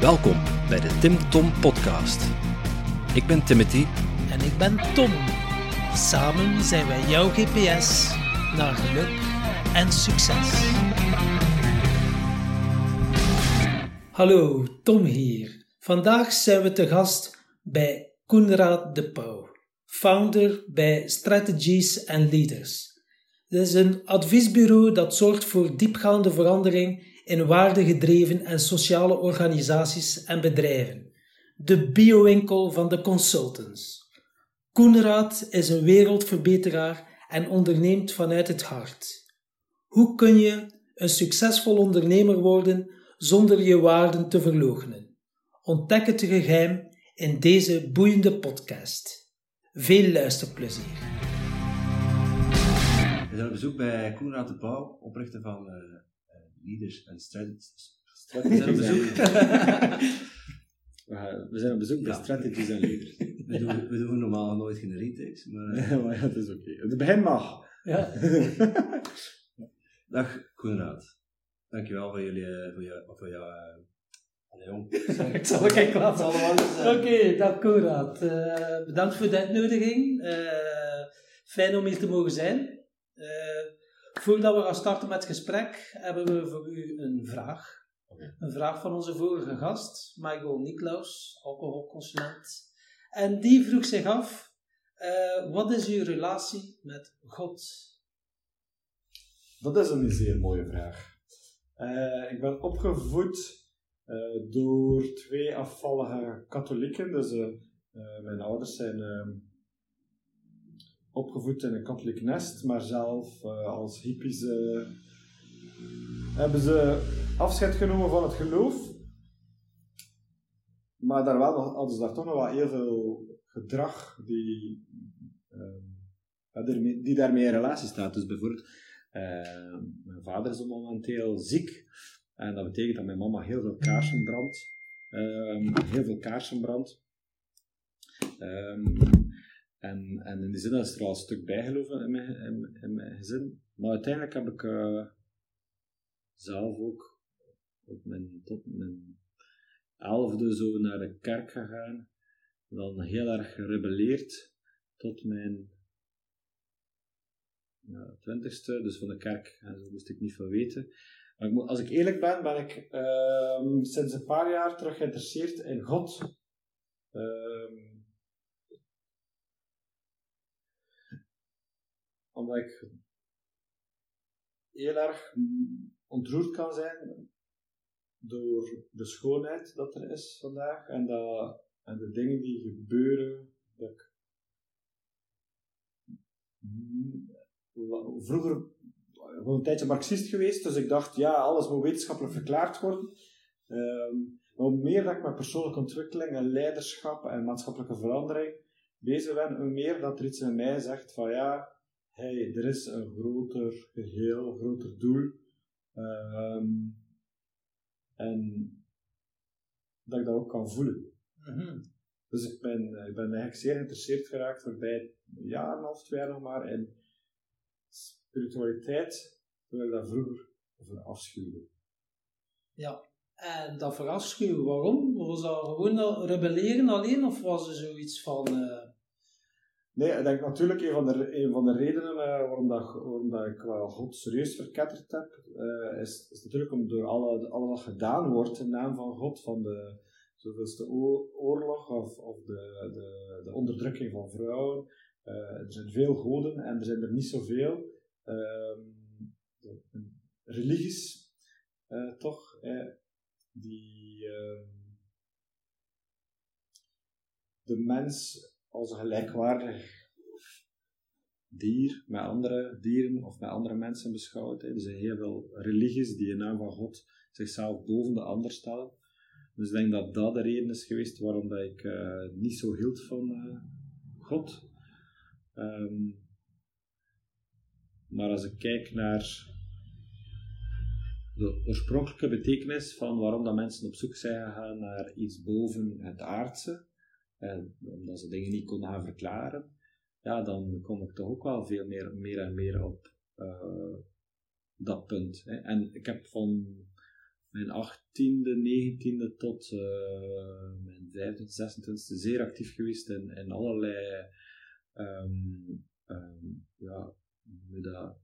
Welkom bij de Tim Tom Podcast. Ik ben Timothy. En ik ben Tom. Samen zijn wij jouw GPS naar geluk en succes. Hallo, Tom hier. Vandaag zijn we te gast bij Koenraad de Pauw, founder bij Strategies and Leaders. Dit is een adviesbureau dat zorgt voor diepgaande verandering in waardegedreven en sociale organisaties en bedrijven. De biowinkel van de consultants. Koenraad is een wereldverbeteraar en onderneemt vanuit het hart. Hoe kun je een succesvol ondernemer worden zonder je waarden te verloochenen? Ontdek het geheim in deze boeiende podcast. Veel luisterplezier. We zijn op bezoek bij Koenraad de Pauw, oprichter van uh, Leaders en Strategies. We zijn op bezoek. we zijn op bezoek bij Ja. Strategies en Leaders. We doen, we doen normaal nooit geen retakes, maar... eh, Ja, maar ja, dat is oké. Het begin mag. Ja. Dag Koenraad. Dankjewel voor jullie, eh, voor jou, voor jou... eh, jong. Ik zal er geen zijn. Oké, dag Koenraad. Eh, bedankt voor de uitnodiging. Eh, fijn om hier te mogen zijn. Eh, voordat we gaan starten met het gesprek, hebben we voor u een vraag. Een vraag van onze vorige gast, Michael Niklaus, alcoholconsulent. En die vroeg zich af, eh, wat is uw relatie met God? Dat is een zeer mooie vraag. Eh, ik ben opgevoed eh, door twee afvallige katholieken. Dus mijn ouders zijn eh, opgevoed in een katholiek nest, maar zelf eh, als hippies eh, hebben ze afscheid genomen van het geloof. Maar daar nog, hadden daar toch nog wel heel veel gedrag die, ja, die daarmee in relatie staat. Dus bijvoorbeeld, mijn vader is momenteel ziek. En dat betekent dat mijn mama heel veel kaarsen brandt. Ehm, heel veel kaarsen brandt. Ehm, en, en in die zin is er al een stuk bijgeloven in mijn, in, mijn gezin. Maar uiteindelijk heb ik eh, zelf ook op mijn, tot mijn elfde zo naar de kerk gegaan. Dan heel erg gerebelleerd tot mijn ja, twintigste, dus van de kerk. En moest ik niet veel weten. Maar ik moet, als ik eerlijk ben, ben ik ehm, sinds een paar jaar terug geïnteresseerd in God. Ehm, omdat ik heel erg ontroerd kan zijn door de schoonheid dat er is vandaag en, dat, en de dingen die gebeuren. Dat ik, vroeger een tijdje marxist geweest, dus ik dacht, ja, alles moet wetenschappelijk verklaard worden. Ehm, maar hoe meer dat ik met persoonlijke ontwikkeling en leiderschap en maatschappelijke verandering bezig ben, hoe meer dat er iets in mij zegt van ja, hey, er is een groter geheel, een groter doel. Ehm, en dat ik dat ook kan voelen. Mhm. Dus ik ben, ik ben eigenlijk zeer geïnteresseerd geraakt voorbij een jaar en half, twee jaar nog maar in spiritualiteit, terwijl ik dat vroeger over afschuwde. Ja, en dat verafschuwen, waarom? Was dat gewoon rebelleren alleen, of was er zoiets van... eh, Nee, ik denk natuurlijk een van de, een van de redenen eh, waarom, dat, waarom dat ik wel God serieus verketterd heb, eh, is, is natuurlijk om door alle, alle wat gedaan wordt in naam van God, van de zoveelste oorlog of, of de, de, de onderdrukking van vrouwen. Eh, er zijn veel goden en er zijn er niet zoveel. De- religies, toch, die ehm, de mens als een gelijkwaardig dier met andere dieren of met andere mensen beschouwt. hè. Er zijn heel veel religies die in naam van God zichzelf boven de ander stellen. Dus ik denk dat dat de reden is geweest waarom dat ik eh, niet zo hield van eh, God. Ehm, maar als ik kijk naar de oorspronkelijke betekenis van waarom dat mensen op zoek zijn gegaan naar iets boven het aardse, en omdat ze dingen niet konden gaan verklaren, ja, dan kom ik toch ook wel veel meer, meer en meer op eh, dat punt. Hè. En ik heb van mijn 18e, 19e tot uh, mijn 25e, 26e zeer actief geweest in, in allerlei um, um, ja, dat,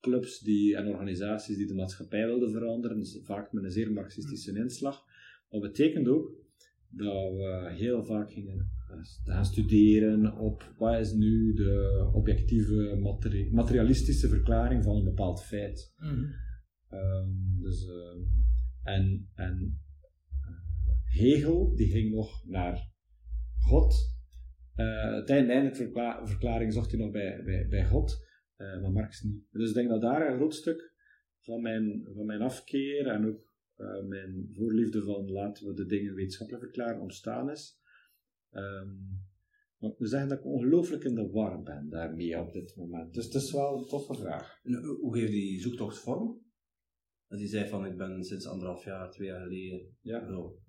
clubs die, en organisaties die de maatschappij wilden veranderen, dus vaak met een zeer marxistische mm. inslag. Dat betekent ook dat we heel vaak gingen gaan studeren op wat is nu de objectieve materialistische verklaring van een bepaald feit. Mm. Um, dus, uh, en en uh, Hegel die ging nog naar God. Uh, uiteindelijk verkla verklaring zocht hij nog bij, bij, bij God, uh, maar Marx niet. Dus ik denk dat daar een groot stuk van mijn, van mijn afkeer en ook mijn voorliefde van laten we de dingen wetenschappelijk verklaren ontstaan is. Um, maar zeggen dat ik ongelooflijk in de war ben daarmee op dit moment. Dus het is wel een toffe vraag. En hoe geeft die zoektocht vorm? Dat hij zei van ik ben sinds anderhalf jaar, twee jaar geleden ja. zo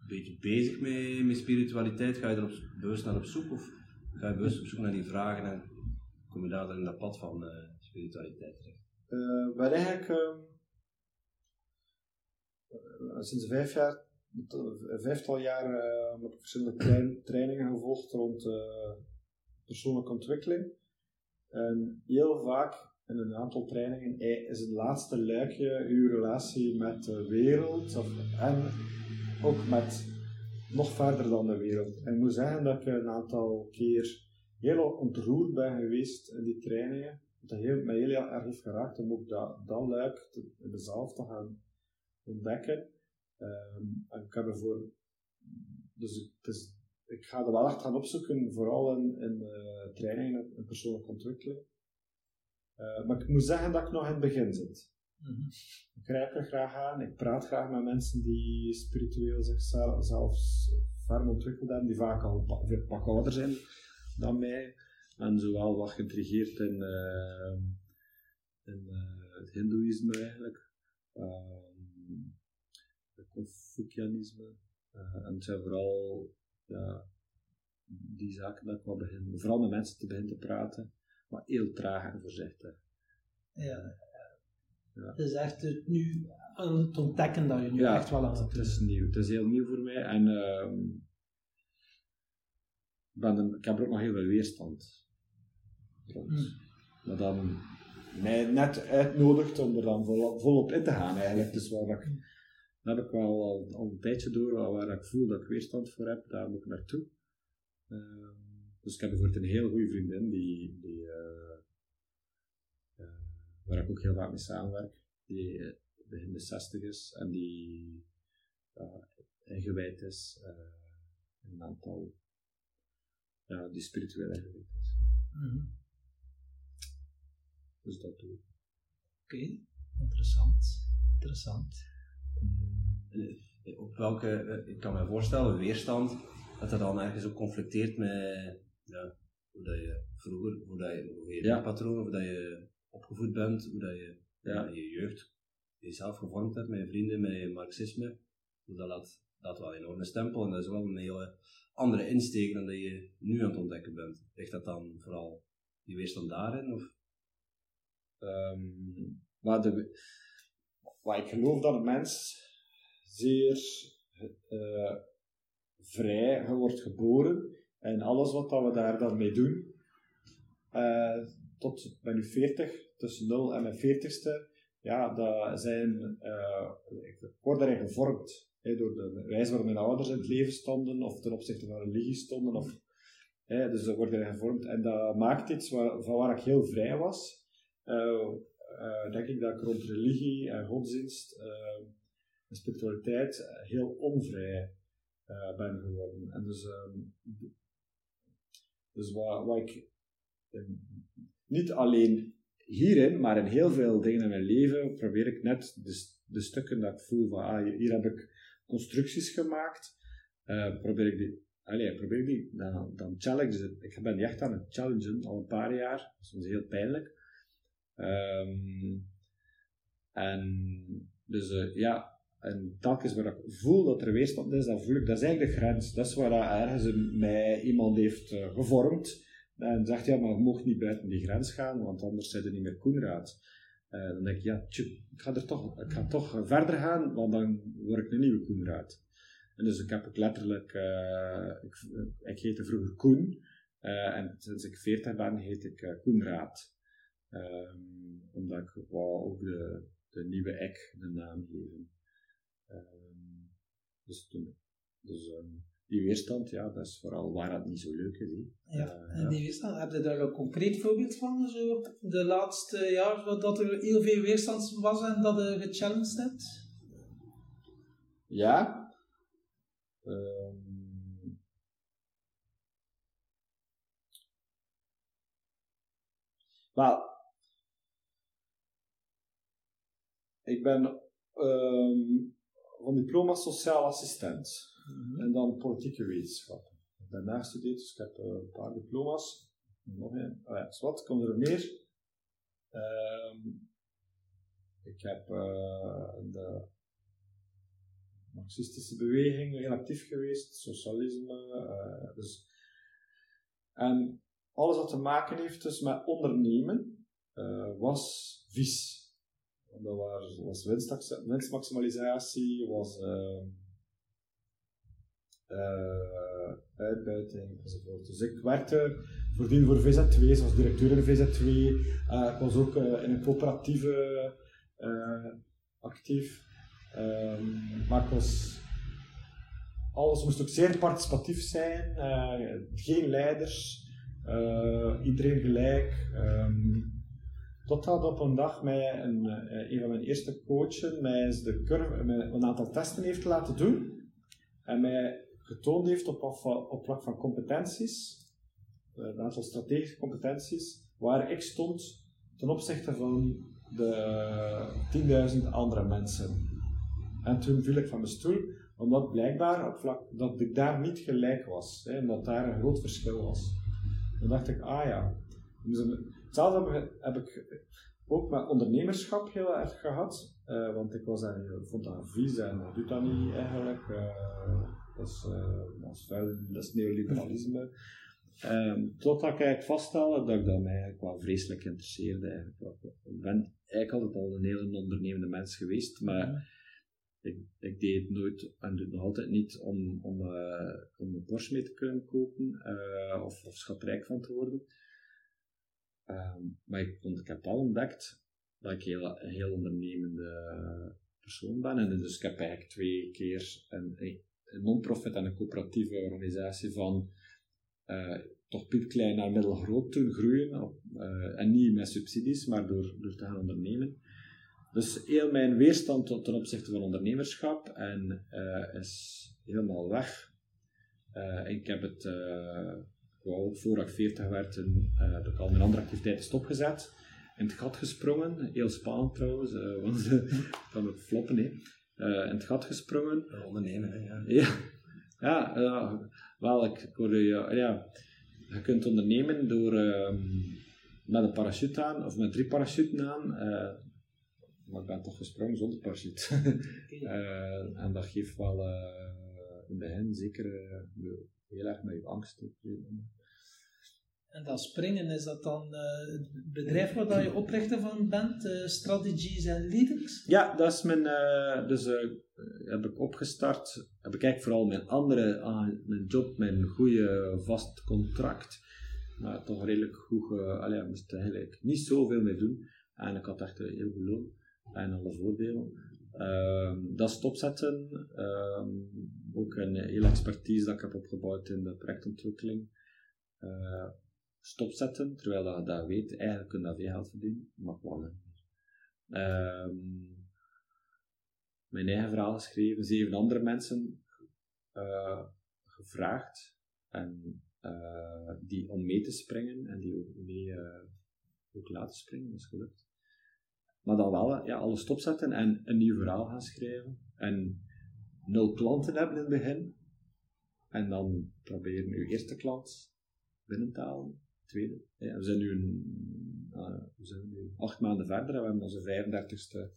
een beetje bezig met, met spiritualiteit. Ga je er op, bewust naar op zoek of ga je bewust op zoek naar die vragen en kom je daar dan in dat pad van uh, spiritualiteit terecht? Uh, maar eigenlijk uh, sinds vijf jaar, vijftal jaar heb ik verschillende trainingen gevolgd rond persoonlijke ontwikkeling. En heel vaak in een aantal trainingen is het laatste luikje uw relatie met de wereld of, en ook met nog verder dan de wereld. En ik moet zeggen dat ik een aantal keer heel ontroerd ben geweest in die trainingen. Dat heel, mij heel erg heeft geraakt om ook dat, dat luik te, in mezelf te gaan ontdekken. Um, en ik heb ervoor, dus het is, ik ga er wel echt gaan opzoeken, vooral in, in uh, trainingen en persoonlijke ontwikkeling. Uh, maar ik moet zeggen dat ik nog in het begin zit. Mm -hmm. Ik grijp er graag aan, ik praat graag met mensen die spiritueel zichzelf zelfs ferm ontwikkeld hebben, die vaak al veel pak ouder zijn dan mij. En zowel wat geïntrigeerd in, uh, in uh, het hindoeïsme eigenlijk, het Confucianisme. en het zijn vooral ja, die zaken dat ik wel begin, vooral met mensen te beginnen te praten maar heel traag en voorzichtig. Ja. ja. Het is echt het nu aan het ontdekken dat je nu echt wel aan het het is nieuw. Het is heel nieuw voor mij en uh, ben ik heb er ook nog heel veel weerstand rond. Hmm. Maar dan mij net uitnodigt om er dan vol, volop in te gaan eigenlijk. Dus waar ik, dat heb ik wel al, al een tijdje door, waar ik voel dat ik weerstand voor heb, daar moet ik naartoe. Uh, dus ik heb bijvoorbeeld een heel goede vriendin, die, die, uh, uh, waar ik ook heel vaak mee samenwerk, die uh, begin de 60 is en die ingewijd is in een aantal, die spiritueel ingewijd is. -hmm. Dus dat doe ik. Oké, okay. interessant. Interessant. Op welke, ik kan me voorstellen, weerstand, dat dat dan ergens ook conflicteert met ja, hoe dat je vroeger, hoe, dat je, hoe je ja. patroon, hoe dat je opgevoed bent, hoe dat je ja. je jeugd jezelf gevormd hebt met je vrienden, met je marxisme. Dat laat, dat wel een enorme stempel en dat is wel een hele andere insteek dan dat je nu aan het ontdekken bent. Ligt dat dan vooral die weerstand daarin? Of? Um, maar ik geloof dat een mens zeer uh, vrij wordt geboren en alles wat dat we daar dan mee doen, uh, tot nu 40, tussen 0 en mijn 40ste, ja, dat zijn, ik word daarin gevormd. Hè, door de wijze waarop mijn ouders in het leven stonden, of ten opzichte van religie stonden. Of, hè, dus dat wordt erin gevormd. En dat maakt iets waar, van waar ik heel vrij was. Uh, denk ik dat ik rond religie en godsdienst en spiritualiteit heel onvrij ben geworden. En dus ehm, dus wat, wat ik niet alleen hierin, maar in heel veel dingen in mijn leven probeer ik net de, de stukken dat ik voel van ah, hier heb ik constructies gemaakt, probeer ik die, allee, probeer ik die dan, dan challenge ik ben die echt aan het challengen al een paar jaar, soms heel pijnlijk. Um, en dus uh, ja, en telkens waar ik voel dat er weerstand is, dan voel ik, dat is eigenlijk de grens. Dat is waar dat ergens mij iemand heeft uh, gevormd. En zegt, ja, maar je mag niet buiten die grens gaan, want anders zit je niet meer Koenraad. Uh, dan denk ik, ja, ik ga, er toch, ik ga toch verder gaan, want dan word ik een nieuwe Koenraad. En dus ik heb ook letterlijk, ik, ik heette vroeger Koen, en sinds ik 40 ben, heet ik Koenraad. Um, omdat ik wou ook de, de nieuwe ek de naam geven. Um, dus toen, dus um, die weerstand, ja, dat is vooral waar het niet zo leuk is. Ja, uh, en die weerstand, heb je daar een concreet voorbeeld van? Zo, de laatste jaar dat er heel veel weerstand was en dat je gechallenged hebt? Ja. Um, wel, ik ben um, van diploma sociaal assistent. -hmm. En dan politieke wetenschappen. Ik ben nagestudeerd, dus ik heb uh, een paar diploma's. Nog een. Oh ja, wat komt er meer? Um, ik heb uh, de marxistische beweging heel actief geweest, socialisme. Uh, dus, en alles wat te maken heeft dus met ondernemen was vies. Dat was, was winstmaximalisatie, was ehm, uh, uitbuiting enzovoort. Dus ik werkte voordien voor VZ2, zoals directeur in VZ2. Uh, ik was ook uh, in een coöperatieve actief. Um, maar alles moest ook zeer participatief zijn, geen leiders, iedereen gelijk. Um, Totdat op een dag mij een, een van mijn eerste coachen mij de curve, een aantal testen heeft laten doen. En mij getoond heeft op, op, vlak van competenties, eh, een aantal strategische competenties, waar ik stond ten opzichte van de 10.000 andere mensen. En toen viel ik van mijn stoel, omdat blijkbaar op vlak, dat ik daar niet gelijk was, hè, omdat daar een groot verschil was. Dan dacht ik, ah ja. Dus hetzelfde heb ik ook met ondernemerschap heel erg gehad, uh, want ik was daar, vond dat vies en doet dat niet eigenlijk. Uh, dat is, uh, dat is vuil, dat is neoliberalisme. Um, totdat ik eigenlijk vaststelde dat ik dat mij eigenlijk wel vreselijk interesseerde. Eigenlijk. Ik ben eigenlijk altijd al een hele ondernemende mens geweest, maar ik, ik deed het nooit en doe het nog altijd niet om, om, om een Porsche mee te kunnen kopen of, of schatrijk van te worden. Um, maar ik, ik heb al ontdekt dat ik heel, een heel ondernemende persoon ben. En dus ik heb eigenlijk twee keer een, een non-profit en een coöperatieve organisatie van uh, toch piepklein naar middelgroot te groeien. Uh, en niet met subsidies, maar door, door te gaan ondernemen. Dus heel mijn weerstand ten opzichte van ondernemerschap en, uh, is helemaal weg. ik heb het, wel, voordat ik 40 werd, heb ik al mijn andere activiteiten stopgezet. In het gat gesprongen, heel spannend trouwens, want het kan ook floppen. Hè uh, in het gat gesprongen. Ondernemen, hè, ja. Ja, ja uh, wel, ik hoorde ja, ja, je kunt ondernemen door uh, met een parachute aan, of met drie parachuten aan. Uh, maar ik ben toch gesprongen zonder parachute. uh, en dat geeft wel in het begin zeker heel erg met je angst. En dat springen, is dat dan uh, het bedrijf waar je oprichter van bent, uh, Strategies and Leaders? Ja, dat is mijn, uh, dus heb ik opgestart, heb ik eigenlijk vooral mijn andere, mijn job, mijn goede vast contract, maar toch redelijk goed, allee, ik moest eigenlijk niet zoveel mee doen. En ik had echt heel goed loon en alle voordelen. Ehm, dat stopzetten, um, ook een hele expertise dat ik heb opgebouwd in de projectontwikkeling stopzetten, terwijl dat je dat weet, eigenlijk kun je dat veel geld verdienen, maar wel um, mijn eigen verhaal geschreven, zeven andere mensen uh, gevraagd en, uh, die om mee te springen en die ook mee uh, ook laten springen, dat is gelukt. Maar dan wel ja, alles stopzetten en een nieuw verhaal gaan schrijven en nul klanten hebben in het begin en dan proberen uw eerste klant binnen te halen tweede. Ja, we, zijn nu een, uh, we zijn nu acht maanden verder en we hebben onze 35ste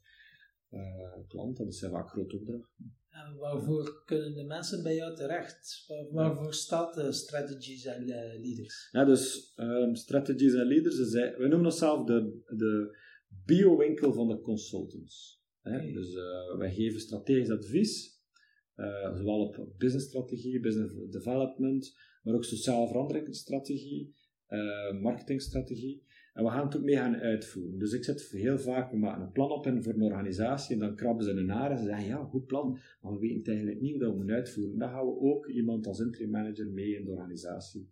uh, klant. Dat is een vaak grote opdracht. En waarvoor kunnen de mensen bij jou terecht? Waar, waarvoor staat de Strategies en uh, Leaders? Ja, dus um, Strategies en Leaders, we noemen onszelf de, de, biowinkel van de consultants. Hè? Dus uh, wij geven strategisch advies, uh, zowel op businessstrategie, business development, maar ook sociale veranderingsstrategie, uh, marketingstrategie. En we gaan het ook mee gaan uitvoeren. Dus ik zit heel vaak, we maken een plan op in voor een organisatie en dan krabben ze hun haren en ze zeggen, ja, goed plan, maar we weten eigenlijk niet hoe dat we moeten uitvoeren. Dan gaan we ook iemand als interim manager mee in de organisatie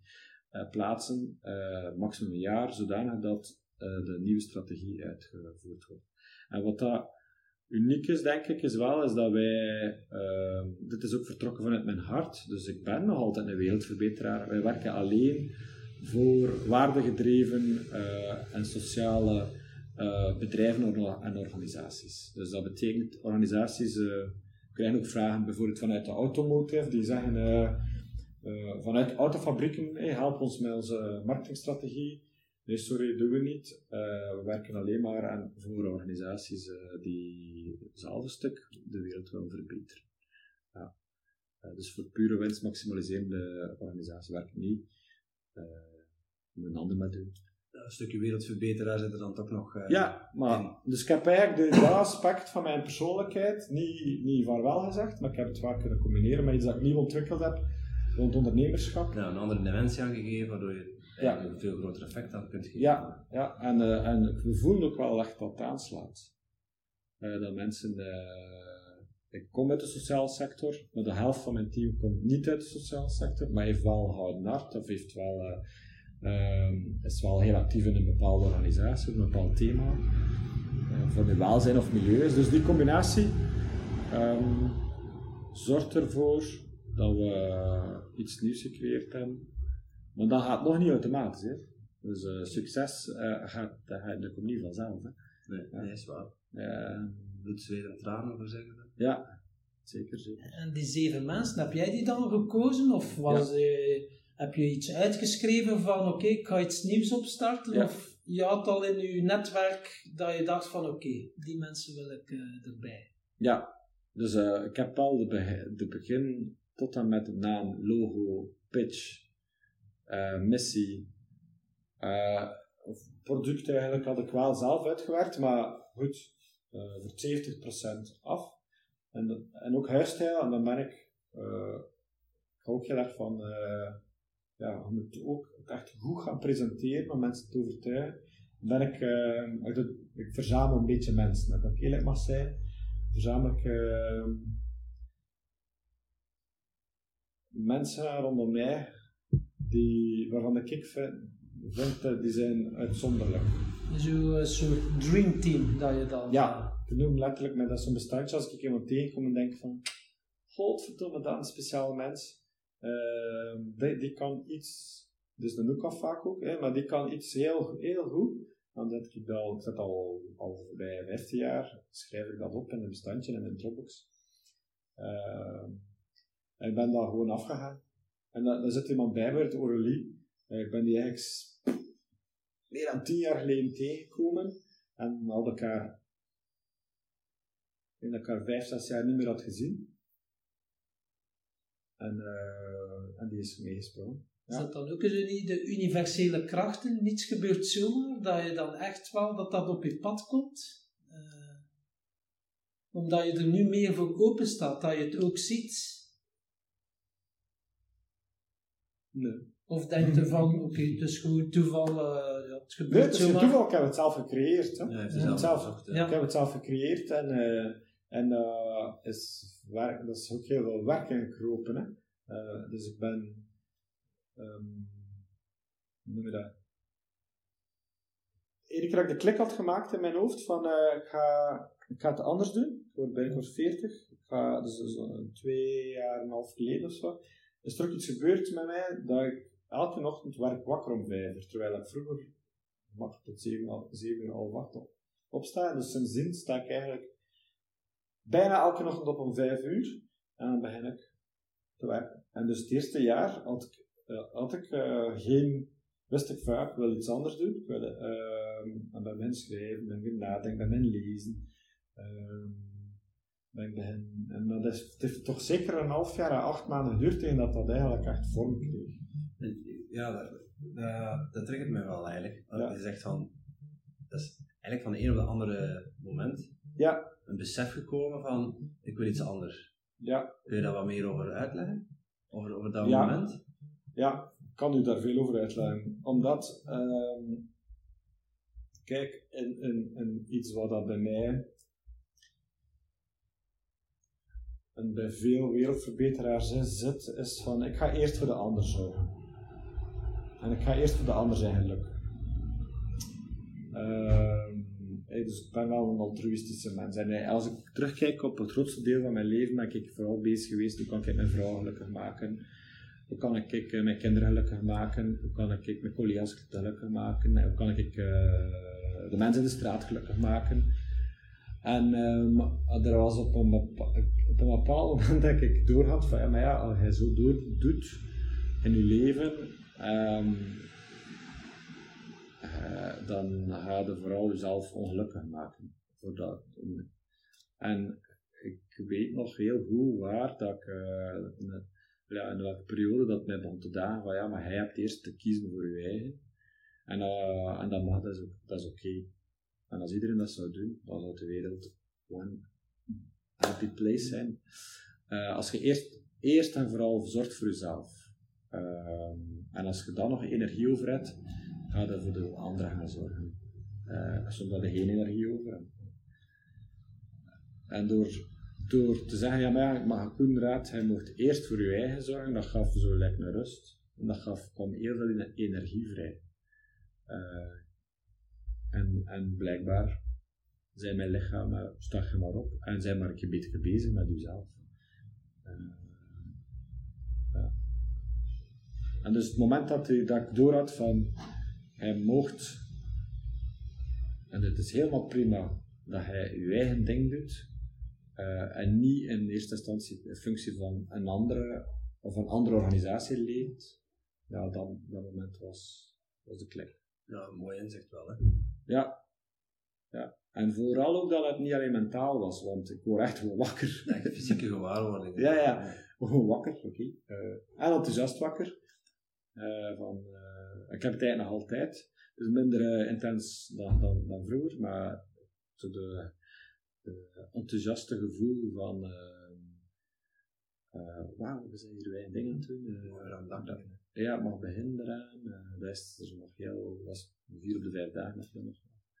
uh, plaatsen, uh, maximum een jaar, zodanig dat de nieuwe strategie uitgevoerd wordt. En wat dat uniek is, denk ik, is wel, is dat wij, dit is ook vertrokken vanuit mijn hart, dus ik ben nog altijd een wereldverbeteraar. Wij werken alleen voor waardegedreven uh, en sociale uh, bedrijven en organisaties. Dus dat betekent, organisaties uh, krijgen ook vragen bijvoorbeeld vanuit de automotive, die zeggen vanuit autofabrieken, help ons met onze marketingstrategie. Nee, sorry, doen we niet. we werken alleen maar aan, voor organisaties die hetzelfde stuk de wereld willen verbeteren. Ja. dus voor pure winst maximaliserende organisatie werken niet een ander met doen. Een stukje wereldverbeteraar zit er dan toch nog. Uh, ja, maar dus ik heb eigenlijk de, dat aspect van mijn persoonlijkheid niet, niet vaarwel gezegd, maar ik heb het vaak kunnen combineren met iets dat ik nieuw ontwikkeld heb rond ondernemerschap. Ja, een andere dimensie aangegeven, waardoor je ja. een veel groter effect aan kunt geven. Ja, ja. En, uh, en we voelen ook wel echt dat het aanslaat. Uh, dat mensen. ik kom uit de sociale sector, maar de helft van mijn team komt niet uit de sociale sector, maar heeft wel houden hart of heeft wel Um, is wel heel actief in een bepaalde organisatie, een bepaald thema, uh, voor mijn welzijn of milieu. Dus die combinatie um, zorgt ervoor dat we iets nieuws gecreëerd hebben. Maar dat gaat nog niet automatisch. Hè. Dus uh, succes uh, gaat, dat, gaat, dat komt niet vanzelf. Hè. Nee, ja. nee, is waar. Uh, Bloed, zweet en tranen, voor zeggen. Ja, zeker, zeker. En die zeven mensen, heb jij die dan gekozen? Of was ja. Heb je iets uitgeschreven van oké, ik ga iets nieuws opstarten? Of je had al in je netwerk dat je dacht van oké, die mensen wil ik uh, erbij? Ja, dus uh, ik heb al de, be de begin tot en met de naam, logo, pitch, uh, missie, of product eigenlijk had ik wel zelf uitgewerkt, maar goed, voor 70% af. En, en ook huisstijl, en dan ben ik, ik hou ook heel erg van ja, je moet ook het echt goed gaan presenteren om mensen te overtuigen. Dan ik, uh, ik, ik, verzamel een beetje mensen, dat kan ik eerlijk mag zijn. Verzamel ik uh, mensen rondom mij die, waarvan ik vind, vind dat die zijn uitzonderlijk. Zo'n soort dream team dat je dan... Ja, ik noem letterlijk met dat zo'n bestandje als ik iemand tegenkom en denk van godverdomme, dat een speciale mens die, die, kan iets, dus de Nuka vaak ook, hè, maar die kan iets heel, heel goed. Dan zet ik dat, ik zet al, al bij 15 jaar, schrijf ik dat op in een bestandje in een Dropbox. Uh, en ik ben daar gewoon afgegaan. En dan, zit iemand bij me, het Aurelie. Uh, ik ben die eigenlijk meer dan 10 jaar geleden tegengekomen. En we hadden elkaar in elkaar 5, 6 jaar niet meer had gezien. En, uh, en die is meegesprongen. Ja. Is dat dan ook niet de universele krachten? Niets gebeurt zomaar, dat je dan echt wel dat dat op je pad komt? Uh, omdat je er nu meer voor open staat, dat je het ook ziet? Nee. Of denk je van, oké, okay, het is gewoon toeval, uh, ja, het gebeurt nee, het is zomaar. toeval, ik heb het zelf gecreëerd. Hè? Ja, het ja. zelf, ja. Ik heb het zelf gecreëerd en, uh, en uh, is werk, dat is ook heel veel werk ingekropen. Hè? Uh, dus ik ben, um, hoe noem je dat? Iedere keer ik de klik had gemaakt in mijn hoofd van uh, ik, ga, ik ga het anders doen, ik word binnenkort 40, ik ga, dus, dus twee jaar en een half geleden of zo, is er iets gebeurd met mij dat ik elke ochtend werk wakker om vijf uur, terwijl ik vroeger mag tot zeven, zeven uur al wacht op, opsta. Dus sindsdien sta ik eigenlijk bijna elke ochtend op om vijf uur. En dan begin ik te werken. En dus het eerste jaar had ik, uh, had ik uh, geen, wist ik vaak, ik wil iets anders doen. Ik wil uh, bij mijn schrijven, ben ik nadenken, bij mijn lezen. Ehm, ben ik begin, en dat is, het heeft toch zeker een half jaar acht maanden geduurd tegen dat dat eigenlijk echt vorm kreeg. Ja, dat, dat, dat triggert me wel eigenlijk. Ja. Je zegt van, dat is eigenlijk van de een op de andere moment Ja. Een besef gekomen van ik wil iets anders. Ja, Kun je daar wat meer over uitleggen? Over, over dat Ja. moment? ja, ik kan u daar veel over uitleggen. Omdat, ehm, kijk, in, in, in iets wat dat bij mij en bij veel wereldverbeteraars zit, is van ik ga eerst voor de ander zorgen. En ik ga eerst voor de ander zijn geluk. Ehm, dus ik ben wel een altruïstische mens. En hey, als ik terugkijk op het grootste deel van mijn leven, ben ik vooral bezig geweest hoe kan ik mijn vrouw gelukkig maken. Hoe kan ik eh, mijn kinderen gelukkig maken? Hoe kan ik mijn collega's gelukkig maken? En Hoe kan ik eh, de mensen in de straat gelukkig maken? En ehm, er was op een, op bepaald moment dat ik doorhad van, ja, maar ja, als je zo doet in je leven, ehm, eh, dan ga je vooral jezelf ongelukkig maken. Voor dat. En ik weet nog heel goed waar dat ik, eh, in- ja, in welke periode dat mij begon te dagen ja, maar hij hebt eerst te kiezen voor je eigen. En, eh, en dat mag, dat is, dat is oké. En als iedereen dat zou doen, dan zou de wereld gewoon happy place zijn. Eh, als je eerst, eerst en vooral zorgt voor jezelf. Ehm, en als je dan nog energie over hebt, je voor de anderen gaan zorgen. Eh zodat je geen energie over. En door, door te zeggen, ja maar ja, maar Koenraad, hij mocht eerst voor je eigen zorgen, dat gaf zo lekker een rust. En dat gaf, kwam heel veel ener- energie vrij. Eh, en, en blijkbaar zijn mijn lichaam, stag je maar op en zijn maar een beetje bezig met jezelf. Eh, ja. En dus het moment dat, dat ik door had van, hij mocht, en het is helemaal prima dat hij je eigen ding doet, eh, en niet in eerste instantie in functie van een andere of een andere organisatie leeft, ja, dan dat moment was, was de klik. Ja, mooi inzicht wel, hè? Ja. ja. En vooral ook dat het niet alleen mentaal was, want ik word echt gewoon wakker. Echt fysieke gewaarwording. Ja, ja. Gewoon wakker, oké. Eh, en enthousiast wakker. Eh, van, ik heb het eigenlijk nog altijd. Dus minder eh, intens dan, dan, dan vroeger, maar zo de, de enthousiaste gevoel van uh, wauw, we zijn hier wij dingen aan het doen. eh, We gaan dag dat- ja, het mag beginnen eraan. eh, dat is er nog heel, dat is vier op de vijf dagen. nog.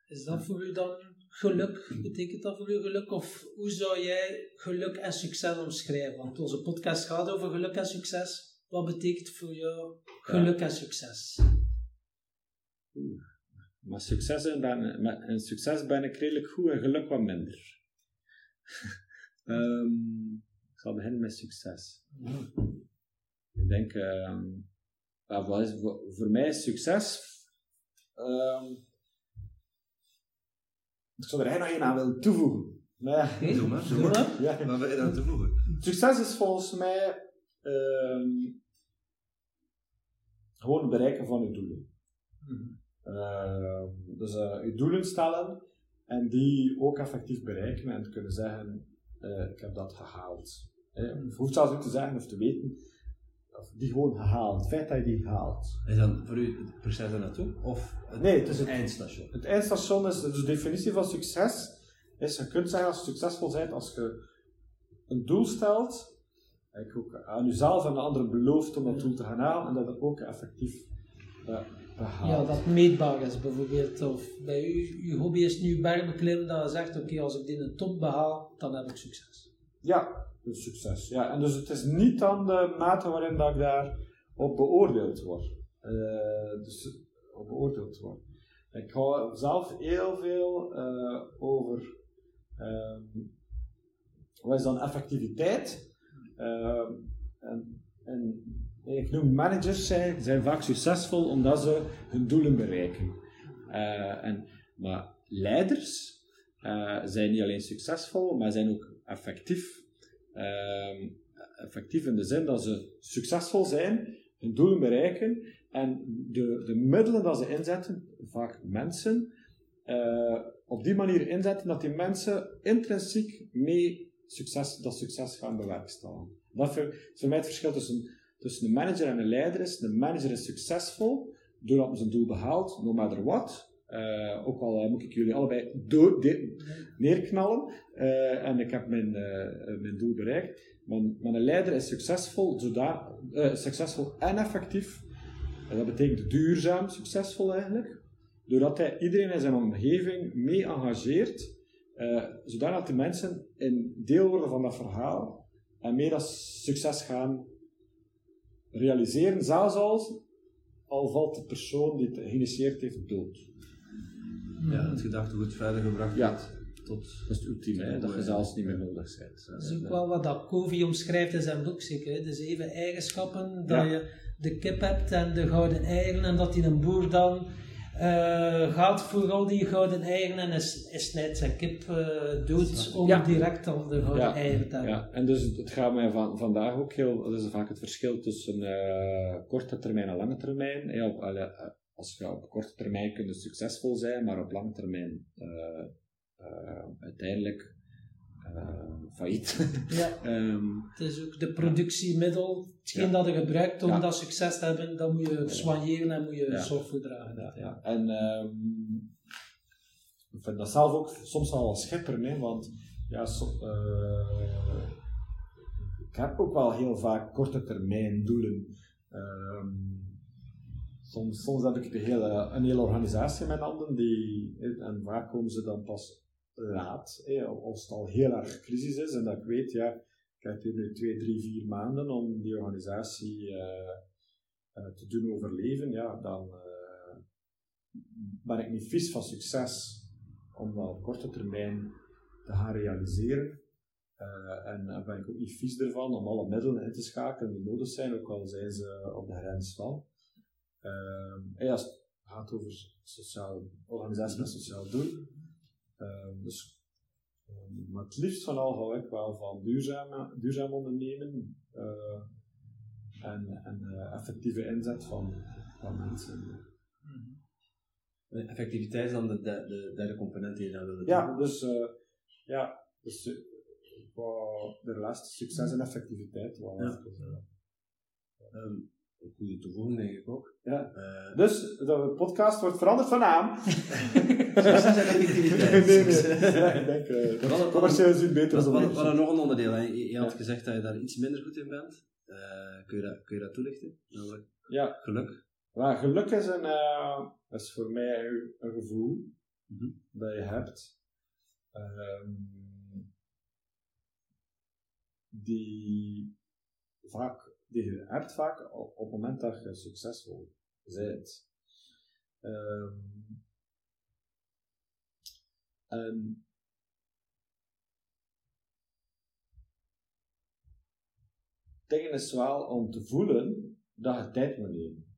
Is dat voor u dan geluk? Betekent dat voor u geluk? Of hoe zou jij geluk en succes omschrijven? Want onze podcast gaat over geluk en succes. Wat betekent voor jou geluk en succes? Maar succes ben, met, in succes ben ik redelijk goed en geluk wat minder. Ehm, ik zal beginnen met succes. Ik denk, ehm, wat is, voor, voor mij is succes. ehm, ik zou er eigenlijk nog één aan willen toevoegen. Maar, Oké, Doe maar, doe doe maar. ja, Wat wil je dan toevoegen? Succes is volgens mij ehm, gewoon het bereiken van je doelen. Ehm, dus eh, je doelen stellen en die ook effectief bereiken en te kunnen zeggen: eh, Ik heb dat gehaald. Eh, je hoeft zelfs niet te zeggen of te weten, of die gewoon gehaald. Het feit dat je die haalt. Is dat voor u het proces er naartoe? Of het, Nee, het is het- eindstation? Het eindstation is, dus de definitie van succes is: je kunt zeggen als je succesvol bent als je een doel stelt, en ook aan jezelf en de anderen belooft om dat doel te gaan halen en dat het ook effectief eh, Ja, dat meetbaar is bijvoorbeeld. Of bij u, uw hobby is nu bergbeklimmen, dat je zegt, oké, als ik dit een top behaal, dan heb ik succes. Ja, dus succes. Ja, en dus het is niet dan de mate waarin dat ik daar op beoordeeld word. Eh, dus op beoordeeld word. Ik hou zelf heel veel eh, over ehm, wat is dan effectiviteit. Ehm, en, en ik noem managers zijn, zijn vaak succesvol omdat ze hun doelen bereiken. Eh, en, maar leiders eh, zijn niet alleen succesvol, maar zijn ook effectief. Ehm, effectief in de zin dat ze succesvol zijn, hun doelen bereiken en de, de middelen dat ze inzetten, vaak mensen, eh, op die manier inzetten dat die mensen intrinsiek mee succes, dat succes gaan bewerkstelligen. Dat is voor mij het verschil tussen, tussen een manager en een leider is. De manager is succesvol doordat hij zijn doel behaalt, no matter what. Uh, ook al moet ik jullie allebei dood, neerknallen uh, en ik heb mijn, mijn doel bereikt. Maar, maar, een leider is succesvol, succesvol en effectief. En dat betekent duurzaam succesvol eigenlijk. Doordat hij iedereen in zijn omgeving mee engageert, zodat de mensen een deel worden van dat verhaal en mee dat succes gaan realiseren, zelfs als al valt de persoon die het geïnitieerd heeft dood. Ja, het gedachtegoed verder gebracht ja. Tot, dat is het ultieme, dat je zelfs niet meer nodig bent. Dat is ook wel wat dat Covey omschrijft in zijn boek, zeker. De zeven eigenschappen, dat je de kip hebt en de gouden eigen, en dat die een boer dan uh, gaat voor al die gouden eigen en is, is snijdt zijn kip uh, dood om direct al de gouden eigen te hebben. Ja, en dus het gaat mij van, vandaag ook heel, dat is vaak het verschil tussen uh, korte termijn en lange termijn. Ja, op, als je op korte termijn kunt succesvol zijn, maar op lange termijn uiteindelijk uh, failliet. Ja. um, het is ook de productiemiddel, hetgeen dat je gebruikt om dat succes te hebben, dat moet je soigneren en moet je zorg voor dragen. Ja, En um, ik vind dat zelf ook soms wel schipper, hè, want ja, so, uh, ik heb ook wel heel vaak korte termijn doelen. Um, soms, soms heb ik de hele, een hele organisatie met handen, die, en vaak komen ze dan pas laat, als het al heel erg crisis is en dat ik weet, ja, ik heb hier nu twee, drie, vier maanden om die organisatie uh, uh, te doen overleven, ja, dan uh, ben ik niet vies van succes om dat op korte termijn te gaan realiseren. en ben ik ook niet vies ervan om alle middelen in te schakelen die nodig zijn, ook al zijn ze op de grens van. Hey, als het gaat over sociaal, organisatie met sociaal doel, Ehm, dus, ehm, maar het liefst van al hou ik wel van duurzaam, duurzaam ondernemen uh, en, en uh, effectieve inzet van, van mensen. Mhm. Effectiviteit is dan de, de, de derde component die je dan wilde Ja, dus, uh, ja, dus de relatie succes en effectiviteit. Wel ja. um, een goede toevoeging, denk ik ook. Ja. Uh, dus de podcast wordt veranderd van naam. Succes en effectiviteit. nee, nee. ik denk, uh, commercieel is het beter. Wat, wat, nog een onderdeel? Hè? Je, je had gezegd dat je daar iets minder goed in bent. Uh, kun, je dat, kun je dat toelichten? Namelijk ja. geluk. Ja, geluk is, een, uh, is voor mij een gevoel mm -hmm. dat je hebt. Um, die vaak die je hebt vaak op, het moment dat je succesvol bent. Um, is wel om te voelen dat je tijd moet nemen.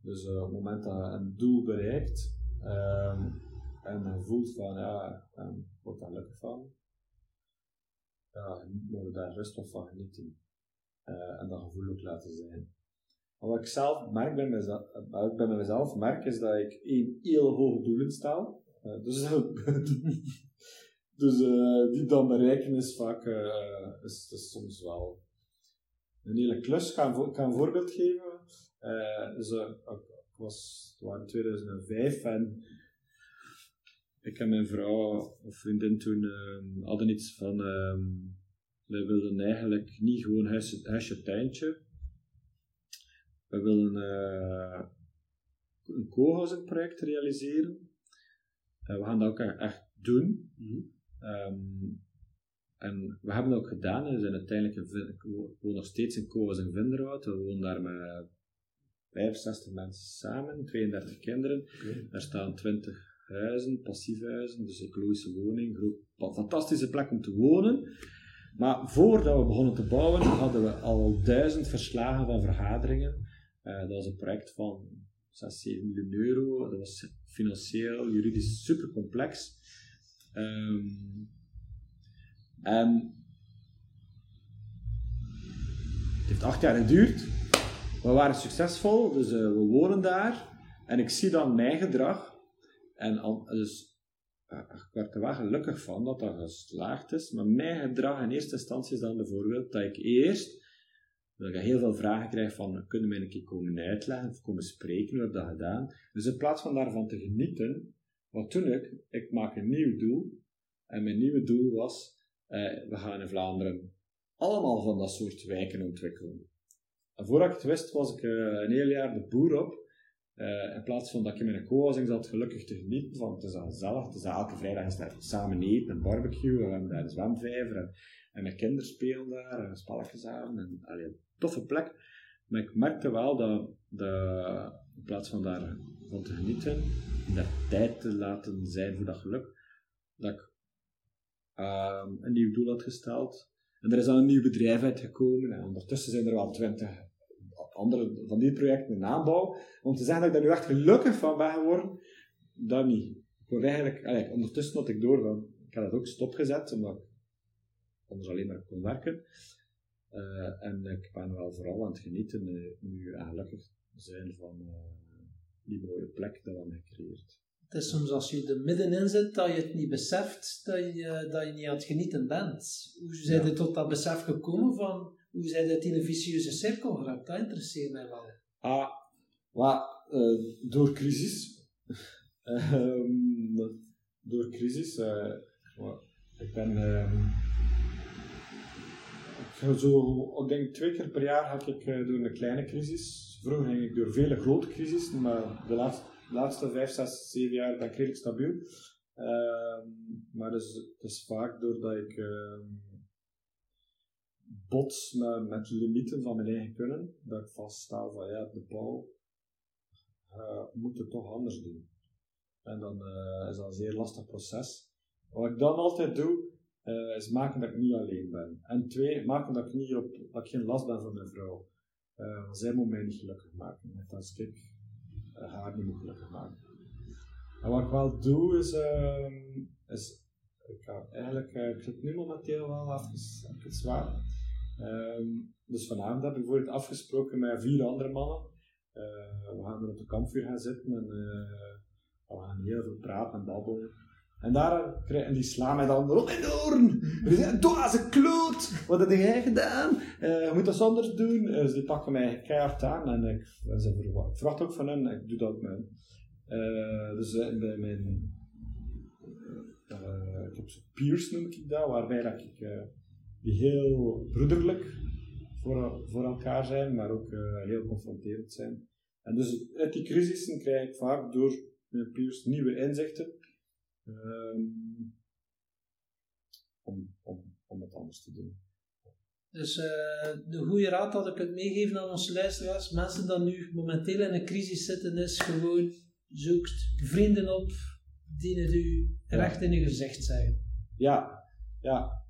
Dus uh, op het moment dat je een doel bereikt um, en je voelt van ja, ik word daar gelukkig van, ja, moet daar rustig van genieten. Uh, en dat gevoel ook laten zijn. Maar wat ik zelf merk bij mezelf, ik bij mezelf merk, is dat ik één heel hoge doelen stel. Uh, dus dus uh, die dan bereiken is vaak is, soms wel een hele klus. Ik ga, een, voorbeeld geven. dus, ik was, in 2005 en ik en mijn vrouw of vriendin toen um, hadden iets van um, wij wilden eigenlijk niet gewoon huisje tuintje. We willen uh, een co-housing project realiseren. Uh, we gaan dat ook echt doen. Mm um, en we hebben dat ook gedaan. We zijn uiteindelijk in, wonen nog steeds in co-housing Vinderhout. We wonen daar met 65 mensen samen, 32 kinderen. Okay. Er staan 20 huizen, passieve huizen, dus ecologische woning. Fantastische plek om te wonen. Maar voordat we begonnen te bouwen, hadden we al duizend verslagen van vergaderingen. Uh, dat was een project van 6, 7 miljoen euro. Dat was financieel, juridisch super complex. Um, en het heeft acht jaar geduurd. We waren succesvol, dus uh, we wonen daar. En ik zie dan mijn gedrag. En dus ik wel gelukkig van dat dat geslaagd is. Maar mijn gedrag in eerste instantie is dan bijvoorbeeld dat ik eerst dat ik heel veel vragen krijg van, kunnen mij een keer komen uitleggen of komen spreken, hoe heb dat gedaan? Dus in plaats van daarvan te genieten, wat doe ik? Ik maak een nieuw doel. En mijn nieuwe doel was, eh, we gaan in Vlaanderen allemaal van dat soort wijken ontwikkelen. En voordat ik het wist, was ik uh, een heel jaar de boer op. Uh, in plaats van dat ik in mijn co-housing zat gelukkig te genieten van, het is gezellig, het is elke vrijdag is daar samen eten, een barbecue, we daar een zwemvijver en, en mijn kinderen spelen daar, en spelletjes aan, en allee, een toffe plek. Maar ik merkte wel dat, in plaats van daarvan te genieten, daar tijd te laten zijn voor dat geluk, dat ik uh, een nieuw doel had gesteld. En er is dan een nieuw bedrijf uitgekomen en ondertussen zijn er wel twintig andere van die projecten in aanbouw. Om te zeggen dat ik daar nu echt gelukkig van ben geworden, dat niet. Ik word eigenlijk, ondertussen had ik door, van, ik had het ook stopgezet, omdat ik anders alleen maar kon werken. Uh, en ik ben wel vooral aan het genieten uh, nu en gelukkig zijn van uh, die mooie plek dat we hebben gecreëerd. Het is soms als je er middenin zit dat je het niet beseft dat je, dat je niet aan het genieten bent. Hoe zijn ja. je tot dat besef gekomen van hoe zijn uit die vicieuze cirkel geraakt? Dat interesseert mij wel. Ah, maar, uh, door crisis. um, door crisis. Uh, ik ben. Um, ik zo, ik denk twee keer per jaar ga ik uh, door een kleine crisis. Vroeger ging ik door vele grote crisis, maar de laatste, laatste vijf, zes, zeven jaar ben ik redelijk stabiel. Uh, maar het is vaak doordat ik bots met, limieten van mijn eigen kunnen, dat ik vaststel van ja, de bouw uh, moet het toch anders doen. En dan uh, is dat een zeer lastig proces. Wat ik dan altijd doe, uh, is maken dat ik niet alleen ben. En twee, maken dat ik, niet op, dat ik geen last ben van mijn vrouw. Uh, zij moet mij niet gelukkig maken. Net als ik haar niet moet gelukkig maken. En wat ik wel doe, is, is ik, ga eigenlijk, ik zit nu momenteel wel even, even zwaar. Um, dus vanavond heb ik bijvoorbeeld afgesproken met vier andere mannen. Uh, we gaan er op de kampvuur gaan zitten en uh, we gaan heel veel praten en babbelen. En daar en die slaan mij dan op. Die zeggen, doe als een kloot! Wat heb jij gedaan? Uh, je moet dat anders doen. dus die pakken mij keihard aan en ik, ze verwacht, ook van hen, ik doe dat ook met dus bij mijn, ik heb zo peers noem ik dat, waarbij dat ik die heel broederlijk voor, voor elkaar zijn, maar ook uh, heel confronterend zijn. En dus uit die crisissen krijg ik vaak door mijn peers nieuwe inzichten um, om, om, om het anders te doen. Dus uh, de goede raad dat ik het meegeven aan onze luisteraars, mensen die nu momenteel in een crisis zitten, is gewoon zoekt vrienden op die het u recht in uw gezicht zeggen. Ja, ja.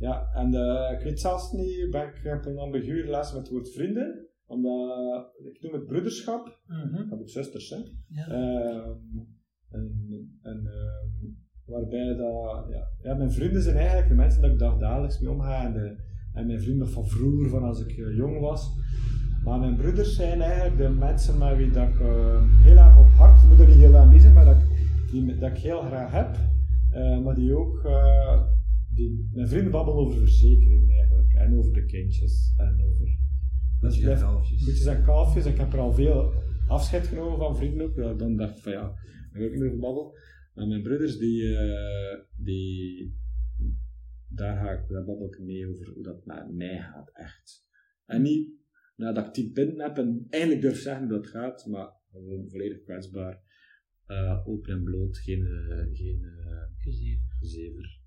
Ja, en uh, ik weet zelfs niet, ben, ik heb een ambigu relatie met het woord vrienden, omdat ik noem het broederschap, mm -hmm. ik heb ook zusters, hè. Ja. Uh, en, en uh, waarbij dat, ja, ja, mijn vrienden zijn eigenlijk de mensen dat ik dagelijks mee omga en, de, en mijn vrienden van vroeger, van als ik uh, jong was. Maar mijn broeders zijn eigenlijk de mensen met wie dat ik uh, heel erg op hart, moet er niet heel aanwezig, maar dat ik, die, dat ik heel graag heb, maar die ook die, mijn vrienden babbelen over verzekering eigenlijk. En over de kindjes. En over... Boetjes en kalfjes. En kalfjes. Ik heb er al veel afscheid genomen van vrienden ook. Ja, dan dacht ik van ja, daar ga ik niet over babbelen. Maar mijn broeders, die, uh, die, daar, ga ik, daar babbel ik mee over hoe dat met mij gaat, echt. En niet nadat ik tien punten heb en eigenlijk durf zeggen dat het gaat, maar gewoon volledig kwetsbaar. Uh, open en bloot, geen, uh, geen uh, gezever.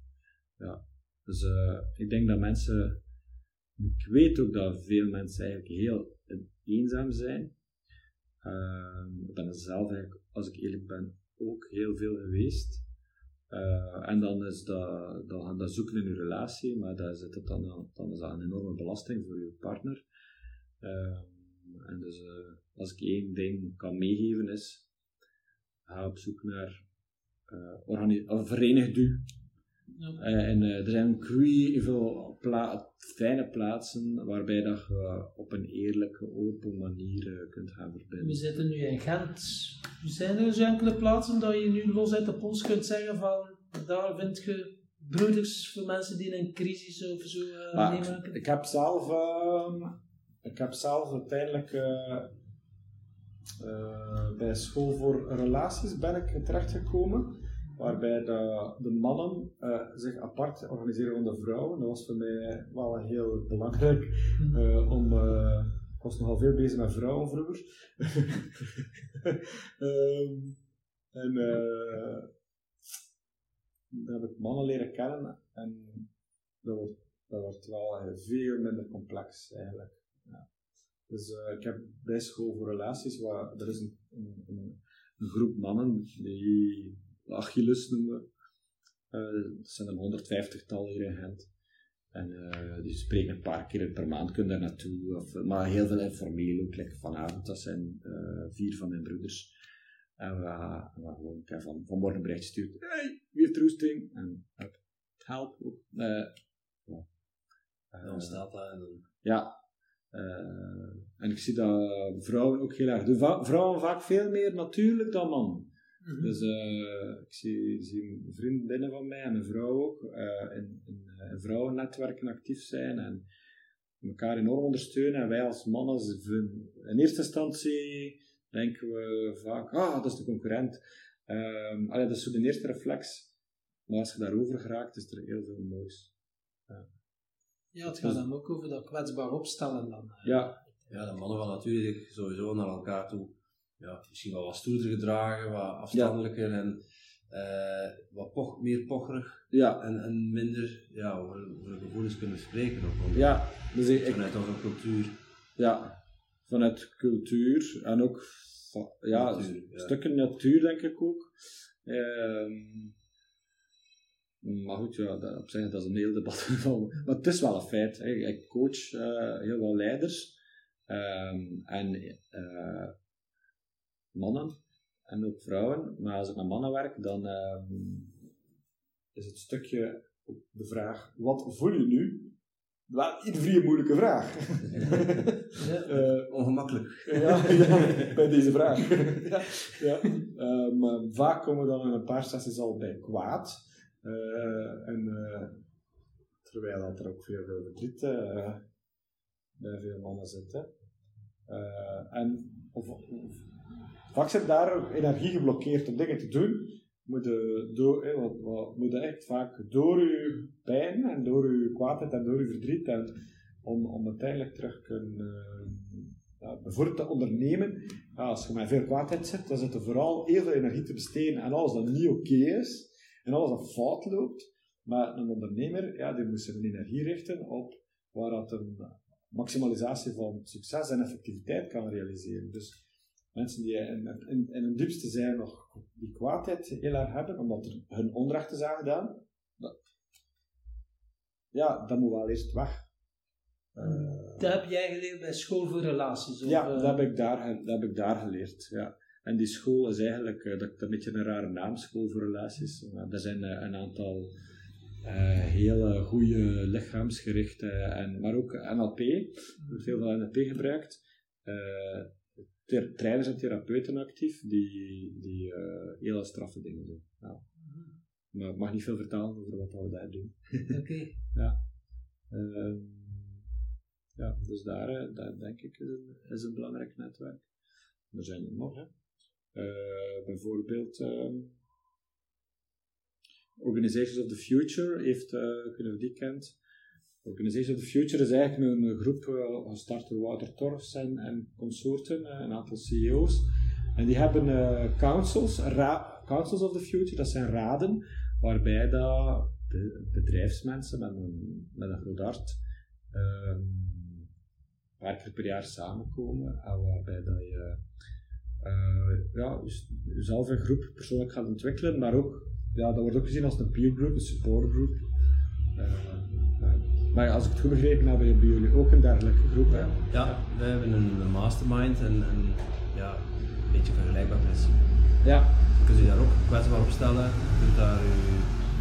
Ja. Dus uh, ik denk dat mensen, ik weet ook dat veel mensen eigenlijk heel eenzaam zijn. Uh, ik ben er zelf eigenlijk, als ik eerlijk ben, ook heel veel geweest. Uh, en dan is dat, dat zoeken in je relatie, maar daar zit het dan, dan is dat een enorme belasting voor je partner. en dus als ik één ding kan meegeven is, ga op zoek naar, uh, verenig u ja. Uh, en uh, er zijn ook veel pla fijne plaatsen waarbij dat je op een eerlijke, open manier uh, kunt gaan verbinden. We zitten nu in Gent. Zijn er dus enkele plaatsen dat je nu los uit de pols kunt zeggen van daar vind je broeders voor mensen die in een crisis of zo meemaken? Ik heb zelf, ehm, ik heb zelf uiteindelijk uh, bij School voor Relaties ben ik terechtgekomen, waarbij de, de mannen uh, zich apart organiseren onder vrouwen. Dat was voor mij wel heel belangrijk uh, om. ik was nogal veel bezig met vrouwen vroeger. um, en dan heb ik mannen leren kennen en dat wordt, dat wordt wel veel minder complex eigenlijk. Ja. Dus ik heb bij school voor relaties, waar, er is een, een, een, groep mannen die Achilles noemen. Uh, dat zijn een 150 tal hier in Gent. En uh, die spreken een paar keer per maand, kunnen daar naartoe. Of, maar heel veel informeel ook. Like vanavond, dat zijn vier van mijn broeders. En we, we gewoon van, vanmorgen een bericht stuurt. Hey, wie heeft roesting? En het helpt ook. ja. dan staat dat en dan... Ja, en ik zie dat vrouwen ook heel erg doen. vrouwen vaak veel meer natuurlijk dan mannen. Mm -hmm. Dus uh, ik zie, zie vriendinnen van mij en een vrouw ook uh, in, in, in, vrouwennetwerken actief zijn en elkaar enorm ondersteunen. En wij als mannen, in eerste instantie denken we vaak, ah, dat is de concurrent. Um, allee, dat is zo de eerste reflex. Maar als je daarover geraakt, is er heel veel moois. Ja, het gaat dan ook over dat kwetsbaar opstellen dan. Eh. Ja. Ja, de mannen van natuurlijk sowieso naar elkaar toe ja, misschien wel wat stoerder gedragen, wat afstandelijker en uh, wat poch, meer pocherig ja. en, en minder ja, over, over gevoelens kunnen spreken. Ook, ja, dus ik, vanuit onze cultuur. Ja, vanuit cultuur en ook ja, natuur, ja. stukken natuur denk ik ook. Uh, maar goed, ja, dat, op zich dat is een heel debat. maar het is wel een feit. Hè. Ik coach uh, heel veel leiders um, en uh, mannen en ook vrouwen. Maar als ik met mannen werk, dan um, is het stukje de vraag: wat voel je nu? Wel, iedere moeilijke vraag. uh, Ongemakkelijk. ja, ja, bij deze vraag. ja, ja. maar vaak komen we dan in een paar sessies al bij kwaad. Uh, en uh, terwijl dat er ook veel, veel verdriet uh, bij veel mannen zit. en of, of, vaak zit daar energie geblokkeerd om dingen te doen. Moet je, door, eh, wat, moet je echt vaak door je pijn en door je kwaadheid en door je verdriet en om, om uiteindelijk terug kunnen bijvoorbeeld te ondernemen. Ja, als je met veel kwaadheid zit, dan zit er vooral heel veel energie te besteden en alles dat niet oké is en alles dat fout loopt. Maar een ondernemer, ja, die moet zijn energie richten op waar dat een maximalisatie van succes en effectiviteit kan realiseren. Dus mensen die in, in, in hun diepste zijn nog die kwaadheid heel erg hebben, omdat er hun onrecht is aangedaan, dat, ja, dat moet wel eerst weg. Uh, dat heb jij geleerd bij School voor Relaties? Of, ja, dat heb, ik daar, dat heb ik daar geleerd. Ja. En die school is eigenlijk, uh, dat, een beetje een rare naam, School voor Relaties. Maar er zijn een aantal uh, hele goede lichaamsgerichte, en, maar ook NLP, er wordt heel veel NLP gebruikt. Trainers en therapeuten actief die, die hele straffe dingen doen. Ja. Maar ik mag niet veel vertellen over wat we daar doen. Oké. ja. Ehm, ja, dus daar, daar denk ik is een, is een belangrijk netwerk. Er zijn er nog, hè. Uh, bijvoorbeeld uh, Organizations of the Future heeft, kunnen we die kent. Organizations of the Future is eigenlijk een, groep uh, gestart door Wouter Torfs en, en consorten, een aantal CEO's. En die hebben councils, councils of the Future, dat zijn raden, waarbij dat bedrijfsmensen met een, met een groot hart ehm, paar keer per jaar samenkomen en waarbij dat je ja, jezelf een groep persoonlijk gaat ontwikkelen, maar ook, ja, dat wordt ook gezien als een peer group, een support group. Maar als ik het goed begrepen heb, hebben jullie ook een dergelijke groep. Hè? Ja, we hebben een, mastermind en, en ja, een beetje vergelijkbaar principe. Ja. Je kunt je daar ook kwetsbaar op stellen, je kunt daar je,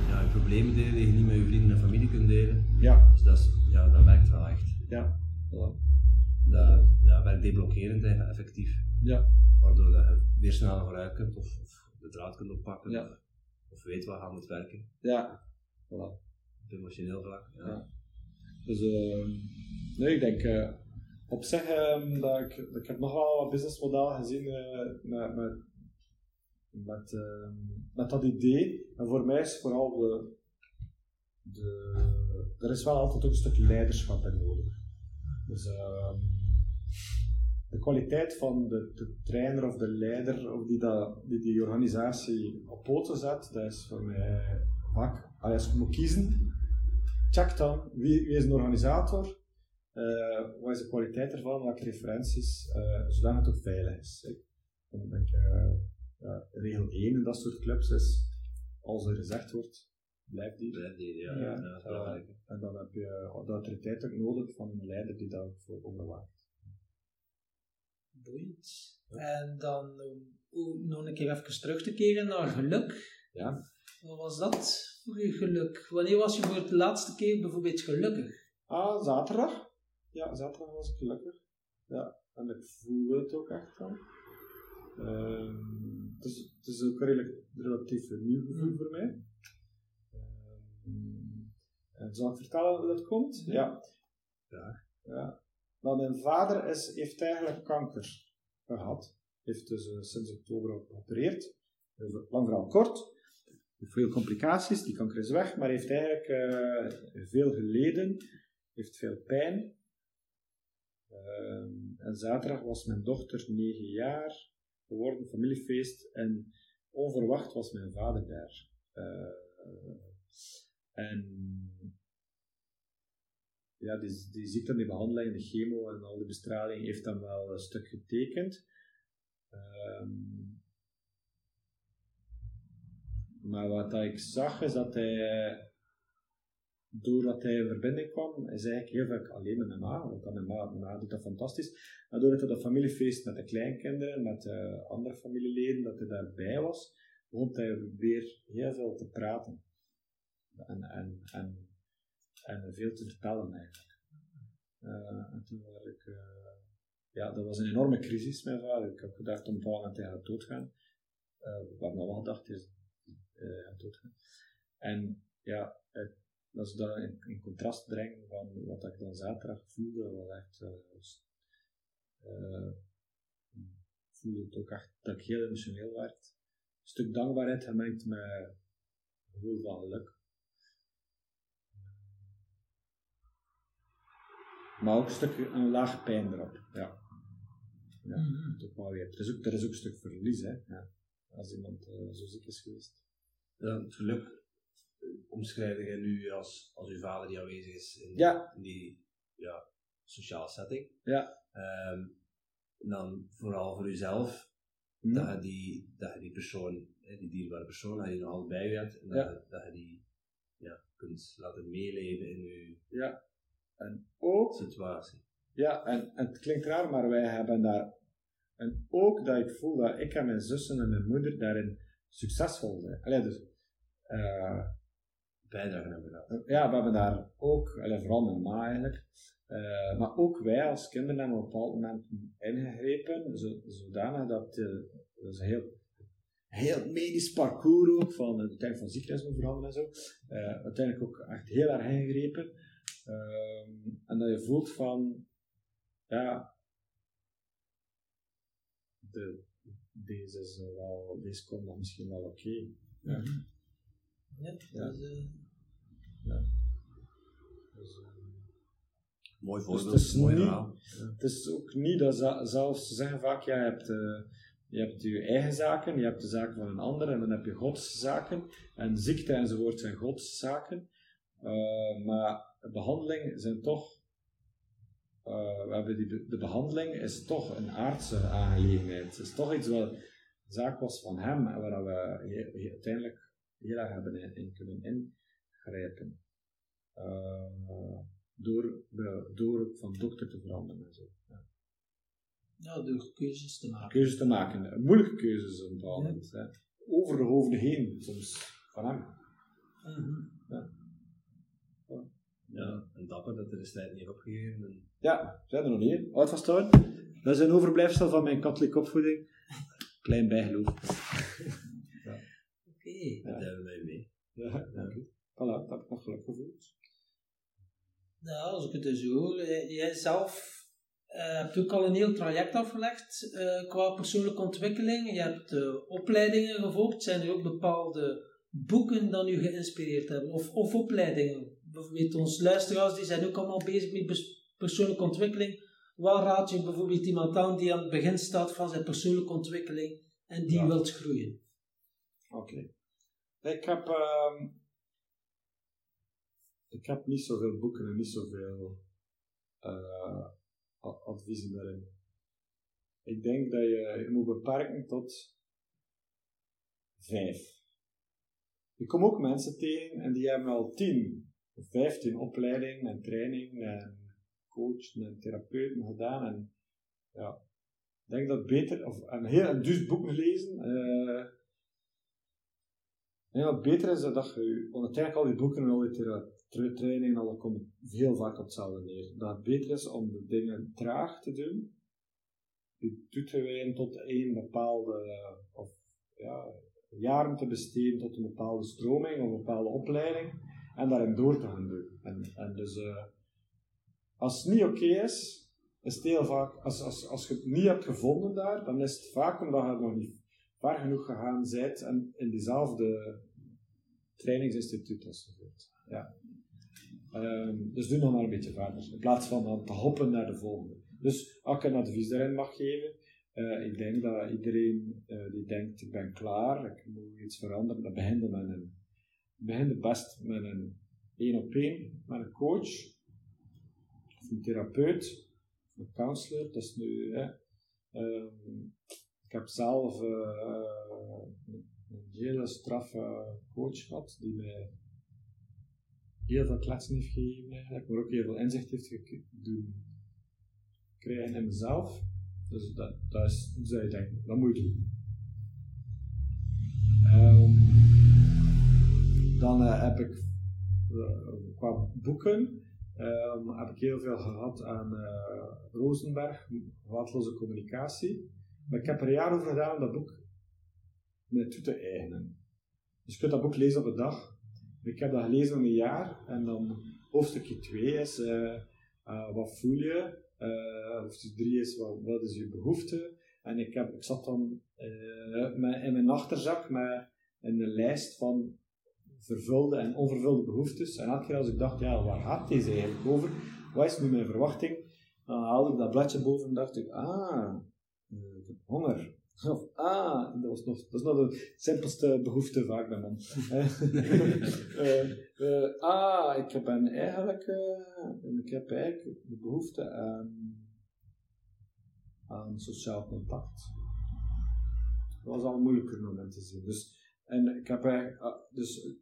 ja, je problemen delen die je niet met je vrienden en familie kunt delen. Ja. Dus dat, is, ja, dat werkt wel echt. Ja. Voilà. Dat, ja, werkt deblokkerend effectief. Ja waardoor dat je weer sneller vooruit kunt of, of de draad kunt oppakken ja. of, weet wat aan moet werken. Ja, voilà. Op emotioneel vlak. Ja. ja. Dus uh, nee, ik denk, uh, op zich, um, dat ik, ik heb nog wel wat businessmodellen gezien uh, met, met, met, uh, met dat idee. En voor mij is vooral de, de, er is wel altijd ook een stuk leiderschap in nodig. Dus uh, de kwaliteit van de, de, trainer of de leider of die, dat, die die organisatie op poten zet, dat is voor mij vaak, als je moet kiezen, check dan wie, wie is een organisator, uh, wat is de kwaliteit ervan, welke referenties, uh, zodat het ook veilig is. Dan denk ik, uh, regel 1 in dat soort clubs is, als er gezegd wordt, blijf die. Blijf die, ja. ja, ja en dan heb je de autoriteit ook nodig van een leider die dat voor onderwaakt. Boeiend. En dan om nog een keer even terug te keren naar geluk. Ja. Wat was dat voor je geluk? Wanneer was je voor het laatste keer bijvoorbeeld gelukkig? Ah, zaterdag. Ja, zaterdag was ik gelukkig. Ja, en ik voelde het ook echt dan. Uh, het, is, het is ook redelijk, relatief nieuw gevoel mm. voor mij. Uh, en zal ik vertellen hoe dat komt? Ja. Ja. ja. Nou, mijn vader is, heeft eigenlijk kanker gehad. Heeft dus uh, sinds oktober geopereerd. Lang verhaal kort. Veel complicaties, die kanker is weg, maar heeft eigenlijk uh, veel geleden, heeft veel pijn. Uh, en zaterdag was mijn dochter negen jaar geworden, familiefeest, en onverwacht was mijn vader daar. Uh, en ja, die, die ziekte, die behandeling, de chemo en al die bestraling heeft dan wel een stuk getekend. Um, maar wat ik zag is dat hij, doordat hij in verbinding kwam, is eigenlijk heel vaak alleen met mijn ma, want mijn ma, mijn doet dat fantastisch. Maar doordat hij dat familiefeest met de kleinkinderen, met de andere familieleden, dat hij daarbij was, begon hij weer heel veel te praten. En, en, en, en veel te vertellen eigenlijk. Uh, en toen was ik, uh, ja, dat was een enorme crisis, mijn vader. Ik heb gedacht op een bepaald moment hij gaat doodgaan. Uh, we hebben al gedacht, hij gaat doodgaan. En ja, het, als ik dat in, in, contrast breng van wat ik dan zaterdag voelde, was echt, voelde het ook echt dat ik heel emotioneel werd. Een stuk dankbaarheid gemengd met gevoel van geluk. Maar ook een stuk een laag pijn erop. Ja. Ja, mm -hmm. weer. Er, is ook, er is ook een stuk verlies, hè. Ja. Als iemand uh, zo ziek is geweest. Ja, het geluk eh, omschrijf je nu als, als uw vader die aanwezig is in, ja. in die ja, sociale setting. Ja. Um, en dan vooral voor uzelf, mm. dat, je die, dat je die persoon, die dierbare persoon, dat je nog altijd bij je hebt, en dat, ja. je, dat je die ja, kunt laten meeleven in je, ja. En ook, situatie. Ja, en, en, het klinkt raar, maar wij hebben daar. En ook dat ik voel dat ik en mijn zussen en mijn moeder daarin succesvol zijn. Allee, dus. Uh, Bijdrage hebben gedaan. Ja, we hebben daar ook, vooral mijn ma eigenlijk. Uh, maar ook wij als kinderen hebben op een bepaald moment ingegrepen, zodanig dat, uh, dat is een heel, heel medisch parcours ook, van de tijd van ziekenhuis veranderen en zo, uh, uiteindelijk ook echt heel erg ingegrepen. Um, en dat je voelt van, ja, de, deze, is wel, deze komt dan misschien wel oké. Okay. Ja. Ja, ja. Dus, uh... ja. Dus, uh... Mooi voorbeeld, dus het, is mooi niet, verhaal. het is ook niet dat zelfs ze zeggen vaak, ja, je hebt, uh, je hebt je eigen zaken, je hebt de zaken van een ander en dan heb je godszaken. En ziekte enzovoort zijn godszaken. Uh, maar behandeling zijn toch, uh, we hebben die, de behandeling is toch een aardse aangelegenheid. Het is toch iets wat een zaak was van hem en waar we uiteindelijk heel erg hebben in, kunnen ingrijpen. Uh, door, door van dokter te veranderen en zo. Ja. ja, door keuzes te maken. Keuzes te maken, moeilijke keuzes op moment. Ja. Over de hoofden heen, soms, van hem. Mm -hmm. ja. Ja, en dapper dat er de strijd niet opgegeven. En... Ja, zijn er nog niet. Oud van. Dat is een overblijfsel van mijn katholieke opvoeding. Klein bijgeloof. Ja. Dat hebben wij mee. Ja, dank u. Voilà, dat heb ik nog geluk gevoeld. Nou, als ik het dus hoor, jij zelf uh, heb je ook al een heel traject afgelegd uh, qua persoonlijke ontwikkeling. Je hebt uh, opleidingen gevolgd. Zijn er ook bepaalde boeken dan u geïnspireerd hebben? Of, of opleidingen? Bijvoorbeeld onze luisteraars die zijn ook allemaal bezig met persoonlijke ontwikkeling. Waar raad je bijvoorbeeld iemand aan die aan het begin staat van zijn persoonlijke ontwikkeling en die ja. wilt groeien? Oké. Okay. Ik heb... Uh, ik heb niet zoveel boeken en niet zoveel uh, adviezen daarin. Ik denk dat je je moet beperken tot vijf. Ik kom ook mensen tegen en die hebben al tien of vijftien opleidingen en training en coach en therapeuten gedaan. En ja, ik denk dat beter, of een heel dus boek lezen. Uh, dat het beter is dat je, want uiteindelijk al die boeken en al die trainingen, komt heel vaak op hetzelfde neer. Dat het beter is om de dingen traag te doen, toe te wijden tot een bepaalde, of ja, jaren te besteden tot een bepaalde stroming of een bepaalde opleiding en daarin door te gaan doen. En, en dus, uh, als het niet oké is, is het heel vaak, als, als, als je het niet hebt gevonden daar, dan is het vaak omdat je nog niet ver genoeg gegaan bent en in diezelfde trainingsinstituut enzovoort. Ja. Um, dus doe nog maar een beetje verder, in plaats van dan te hoppen naar de volgende. Dus als ik een advies daarin mag geven, uh, ik denk dat iedereen uh, die denkt, ik ben klaar, ik moet iets veranderen, dat begint met een, begint best met een één op één, met een coach, of een therapeut, of een counselor, dat is nu, hè. Um, ik heb zelf uh, een hele straffe coach gehad, die mij heel veel kletsen heeft gegeven eigenlijk, maar ook heel veel inzicht heeft gekregen in mezelf. Dus dat, dat is je denken, dat moet je doen. Um, dan uh, heb ik uh, qua boeken um, heb ik heel veel gehad aan uh, Rosenberg, geweldloze communicatie. Maar ik heb er een jaar over gedaan om dat boek me toe te eigenen. Dus je kunt dat boek lezen op een dag. Ik heb dat gelezen in een jaar en dan hoofdstukje 2 is wat voel je, uh, hoofdstuk 3 is wat, wat is je behoefte. En ik, heb, ik zat dan in mijn achterzak met een lijst van vervulde en onvervulde behoeftes. En elke keer als ik dacht, ja, waar gaat deze eigenlijk over? Wat is nu mijn verwachting? Dan haalde ik dat bladje boven en dacht ik, ah, eh, ik heb honger. Ah, dat, was nog, dat is nog de simpelste behoefte vaak bij man. uh, uh, ah, ik ben eigenlijk, uh, ik heb eigenlijk de behoefte aan, aan sociaal contact. Dat was al een moeilijker moment te zien. Dus, en ik heb eigenlijk, ah, dus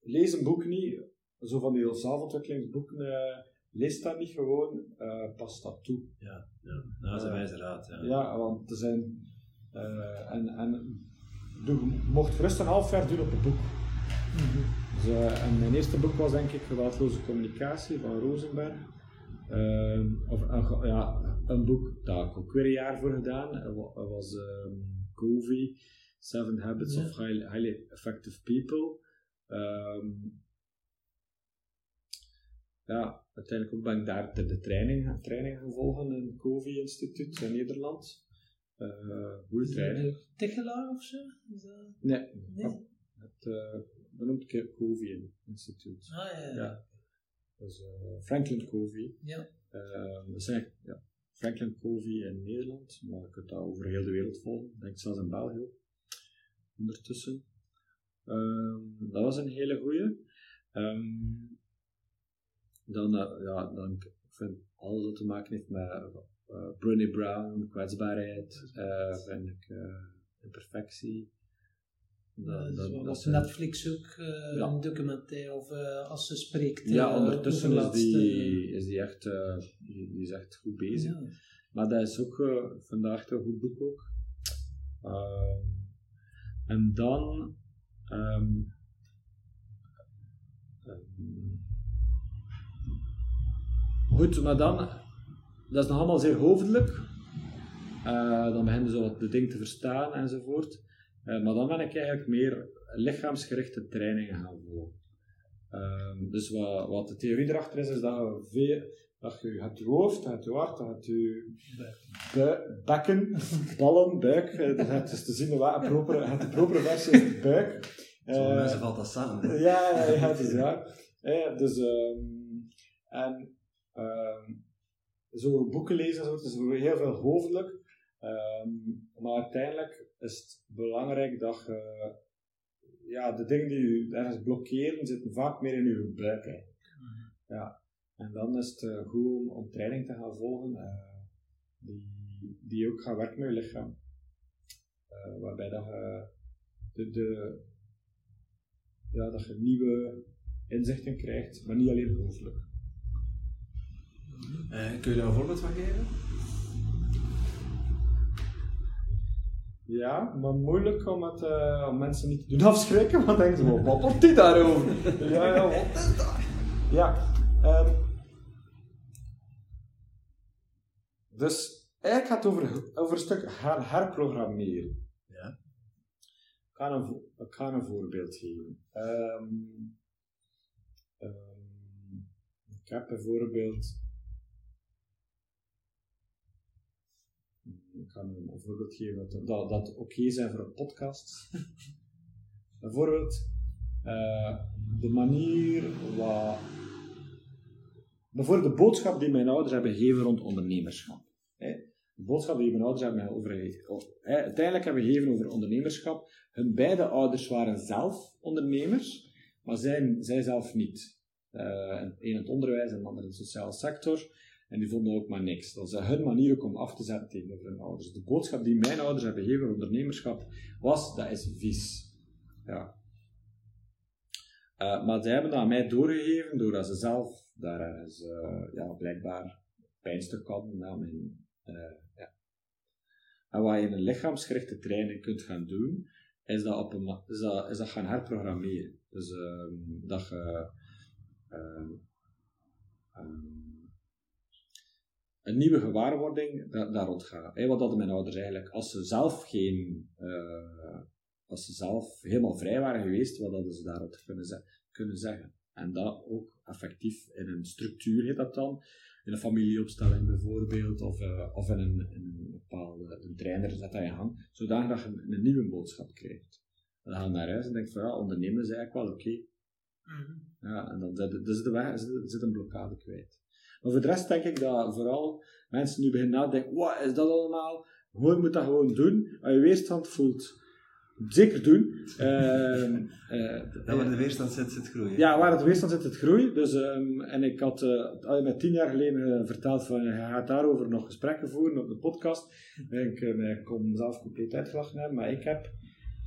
lees een boek niet, zo van die zelfontwikkelingsboeken, lees dat niet gewoon, uh, pas dat toe. Ja, ja. dat is een wijze raad. Ja. ja, want er zijn uh, en, en doe, mocht gerust een half jaar doen op het boek. Mm dus, uh, en mijn eerste boek was denk ik Geweldloze Communicatie van Rosenberg. Uh, of een, ja, een boek, daar heb ik ook weer een jaar voor gedaan. Dat was um, Covey, Seven Habits ja. of Highly, highly, Effective People. Um, ja, uiteindelijk ook ben ik daar de, de training, training gevolgd in het Covey Instituut in Nederland. Uh, goede training. Tichelaar of zo? Nee, nee. het uh, benoemd Covey Instituut. Ah ja. ja. Dus uh, Franklin Covey. Ja. Uh, dat zijn, ja, Franklin Covey in Nederland, maar je kunt dat over heel de wereld volgen. Ik denk zelfs in België ondertussen. Um, dat was een hele goeie. Um, dan, uh, ja, dan, ik vind alles wat te maken heeft met uh, Brené Brown, kwetsbaarheid, uh, vind ik imperfectie. Dat, dat, Netflix ook ja. een documentaire of als ze spreekt. Ja, ondertussen is die, is die echt die, die, is echt goed bezig. Ja. Maar dat is ook vandaag een goed boek ook. Uh, en dan um, goed, maar dan dat is nog allemaal zeer hoofdelijk. Uh, dan beginnen ze wat de dingen te verstaan enzovoort. Uh, maar dan ben ik eigenlijk meer lichaamsgerichte trainingen gaan volgen. Ehm, dus wat, wat de theorie erachter is, is dat je, veel, dat je hebt je hoofd, je je hart, je je bekken, ballen, buik. eh, Dat het is te zien wat een propere, het de propere versie is de buik. Eh, mensen valt dat samen. hè. ja, ja, ja, het is waar. Eh, dus, ehm, en ehm, zo boeken lezen, en zo, het is heel veel hoofdelijk. Ehm, maar uiteindelijk is het belangrijk dat je, ja, de dingen die je ergens blokkeren, zitten vaak meer in je buik. eigenlijk. Ja. En dan is het eh, goed om, om training te gaan volgen, eh, die, die ook gaat werken met je lichaam. Eh, waarbij dat je de, de, ja, dat je nieuwe inzichten krijgt, maar niet alleen hoofdelijk. Eh, kun je daar een voorbeeld van geven? Ja, maar moeilijk om, het, eh, om mensen niet te doen afschrikken, want denken ze, wat wat die daarover? ja, ja, wat is dat? Ja, ehm, dus eigenlijk gaat het over, over een stuk her, herprogrammeren. Ja. Ik ga een, vo- ik ga een voorbeeld geven. Ehm, ehm, ik heb bijvoorbeeld Ik ga een, een voorbeeld geven dat, dat, oké zijn voor een podcast. bijvoorbeeld eh, de manier wat. Bijvoorbeeld de boodschap die mijn ouders hebben gegeven rond ondernemerschap. Hè. De boodschap die mijn ouders hebben over. hè, uiteindelijk hebben gegeven over ondernemerschap. Hun beide ouders waren zelf ondernemers, maar zij, zij zelf niet. Eh, een in het onderwijs en de ander in de sociale sector. En die vonden ook maar niks. Dat is hun manier om af te zetten tegenover hun ouders. De boodschap die mijn ouders hebben gegeven over ondernemerschap was, dat is vies. Ja. Eh, maar zij hebben dat aan mij doorgegeven, doordat ze zelf daar ergens, eh, ja, blijkbaar pijnstuk hadden na mijn, eh, ja. En wat je in een lichaamsgerichte training kunt gaan doen, is dat, op een, is dat, is dat gaan herprogrammeren. Dus ehm, dat je ehm, ehm, een nieuwe gewaarwording da daar rond gaat. Wat hadden mijn ouders eigenlijk, als ze zelf geen, eh, als ze zelf helemaal vrij waren geweest, wat hadden ze daarop kunnen, ze kunnen zeggen. En dat ook effectief in een structuur heet dat dan, in een familieopstelling bijvoorbeeld, of, eh, of in een, in een bepaalde een trainer zet dat in gang, zodanig dat je een, nieuwe boodschap krijgt. En dan ga je naar huis en denk van ja, ondernemen is eigenlijk wel oké. Ja, en dan zit, dus de weg, zit, zit een blokkade kwijt. Maar voor de rest denk ik dat vooral mensen nu beginnen nadenken, wat is dat allemaal? Gewoon moet dat gewoon doen. Als je weerstand voelt, zeker doen. Eh, Dat waar de weerstand zit, zit groeien. ja, waar het weerstand zit, het groei. Dus, ehm, en ik had eh, al met tien jaar geleden eh, verteld van, je gaat daarover nog gesprekken voeren op de podcast. Ik, eh, ik kon mezelf compleet uitgelachen hebben, maar ik heb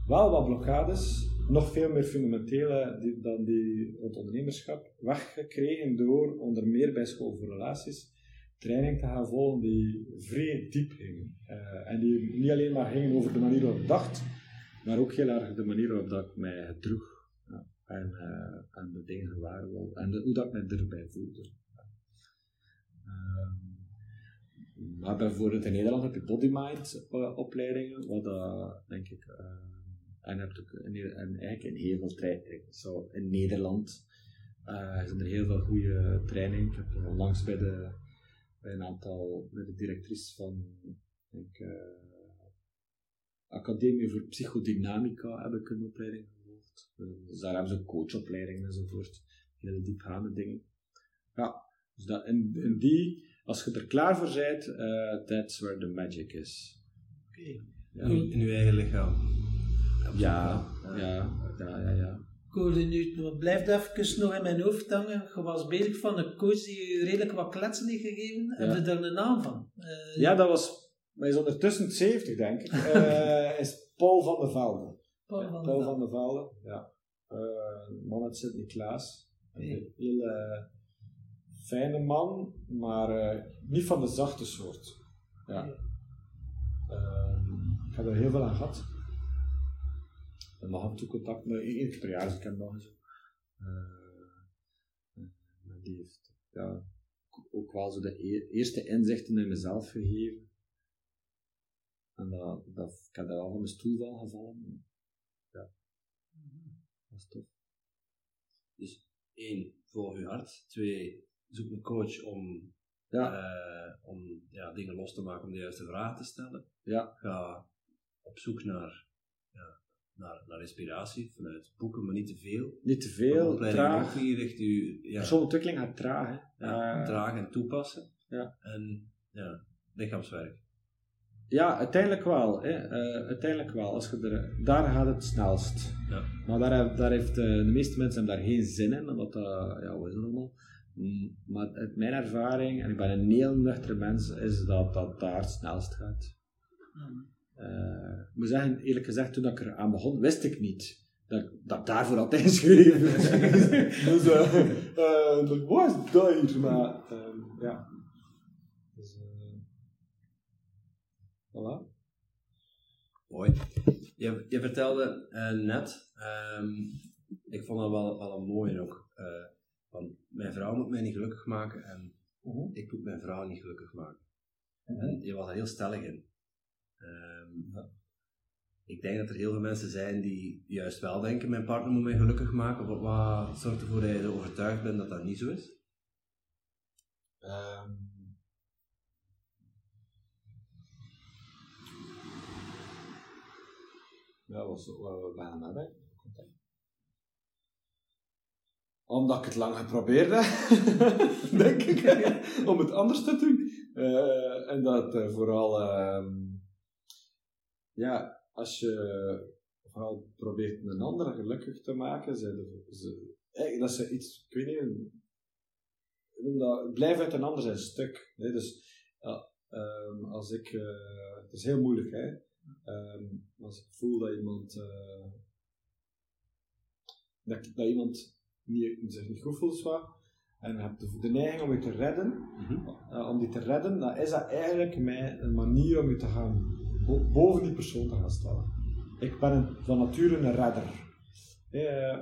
wel wat blokkades, nog veel meer fundamentele die, dan die rond ondernemerschap, weggekregen door onder meer bij School voor Relaties training te gaan volgen die vrij diep gingen. Eh, en die niet alleen maar gingen over de manier waarop ik dacht, maar ook heel erg de manier waarop dat ik mij gedroeg. Ja. En, eh, en de dingen gewaar wil. En hoe dat me erbij voelde. Ehm, maar bijvoorbeeld in Nederland heb je body-mind eh, opleidingen, wat denk ik, en, heb ook in, en eigenlijk in heel veel trainingen. Zo in Nederland eh, zijn er heel veel goede trainingen. Ik heb eh, langs bij, de, bij een aantal, bij de directrice van, denk, eh, Academie voor Psychodynamica heb ik een opleiding gevolgd. Eh, Dus daar hebben ze coachopleidingen enzovoort. Hele diepgaande dingen. Ja, dus dat, in, in die, als je er klaar voor bent, eh that's where the magic is. Oké. Ja, In, in uw eigen lichaam. Ja, ja, ja, ja. ja. Ik hoorde nu, het blijft even nog in mijn hoofd hangen. Je was bezig van een coach die je redelijk wat kletsen heeft gegeven. Heb je daar een naam van? Eh, Ja, dat was, maar is ondertussen 70 denk ik, Eh, is Paul van der Velde. Paul van Paul der van der Velde, ja. Eh, man uit Sint-Niklaas. Een eh, fijne man, maar niet van de zachte soort. Ja. Ik heb er heel veel aan gehad. En nog af en toe contact met één keer per jaar, ik heb nog maar die heeft ja, ook wel zo de e- eerste inzichten in mezelf gegeven. En dat, dat, ik heb daar al van mijn stoel van gevallen. Ja, dat is tof. Dus één, volg je hart. Twee, zoek een coach om, Ja. eh, om ja, dingen los te maken, om de juiste vragen te stellen. Ja. Ga op zoek naar, ja, naar, naar inspiratie vanuit boeken, maar niet te veel. Niet te veel, traag. richt u ja, Persoonlijke ontwikkeling gaat traag. Hè. ja, Eh, traag en toepassen. Ja. En ja, lichaamswerk. Ja, uiteindelijk wel. Hè. Eh, uiteindelijk wel. Als je er, daar gaat het snelst. Ja. Maar daar, daar heeft, eh, de meeste mensen hebben daar geen zin in, omdat dat, ja, is het allemaal? Mm, Maar uit mijn ervaring, en ik ben een heel nuchtere mens, is dat dat daar het snelst gaat. Eh, ik moet zeggen, eerlijk gezegd, toen ik er aan begon, wist ik niet dat, dat daarvoor had ingeschreven. dus, eh, eh, dat was dat hier, maar ehm, ja. Dus, eh, voilà. Mooi. Je, je vertelde eh, net, ehm, ik vond dat wel, wel een mooie ook, eh, van mijn vrouw moet mij niet gelukkig maken en Mhm. ik moet mijn vrouw niet gelukkig maken. En je was daar heel stellig in. Ehm, Ik denk dat er heel veel mensen zijn die juist wel denken, mijn partner moet mij gelukkig maken. Wat, wat zorgt ervoor dat je er overtuigd bent dat dat niet zo is? Ehm. ja, wat we bijna nadenken. Omdat ik het lang geprobeerd heb, denk ik, om het anders te doen. Eh, en dat eh, vooral, ehm, ja, als je vooral probeert een ander gelukkig te maken, ze, ze, dat is iets, ik weet niet, dat, blijf uit een ander zijn stuk. Dus ja, ehm, als ik, eh, het is heel moeilijk, hè? Ehm, als ik voel dat iemand, eh, dat, dat iemand niet, zich niet goed voelt, en je hebt de, de neiging om je te redden, eh, om die te redden, dan is dat eigenlijk mijn, een manier om je te gaan bo- boven die persoon te gaan stellen. Ik ben van nature een redder. Eh,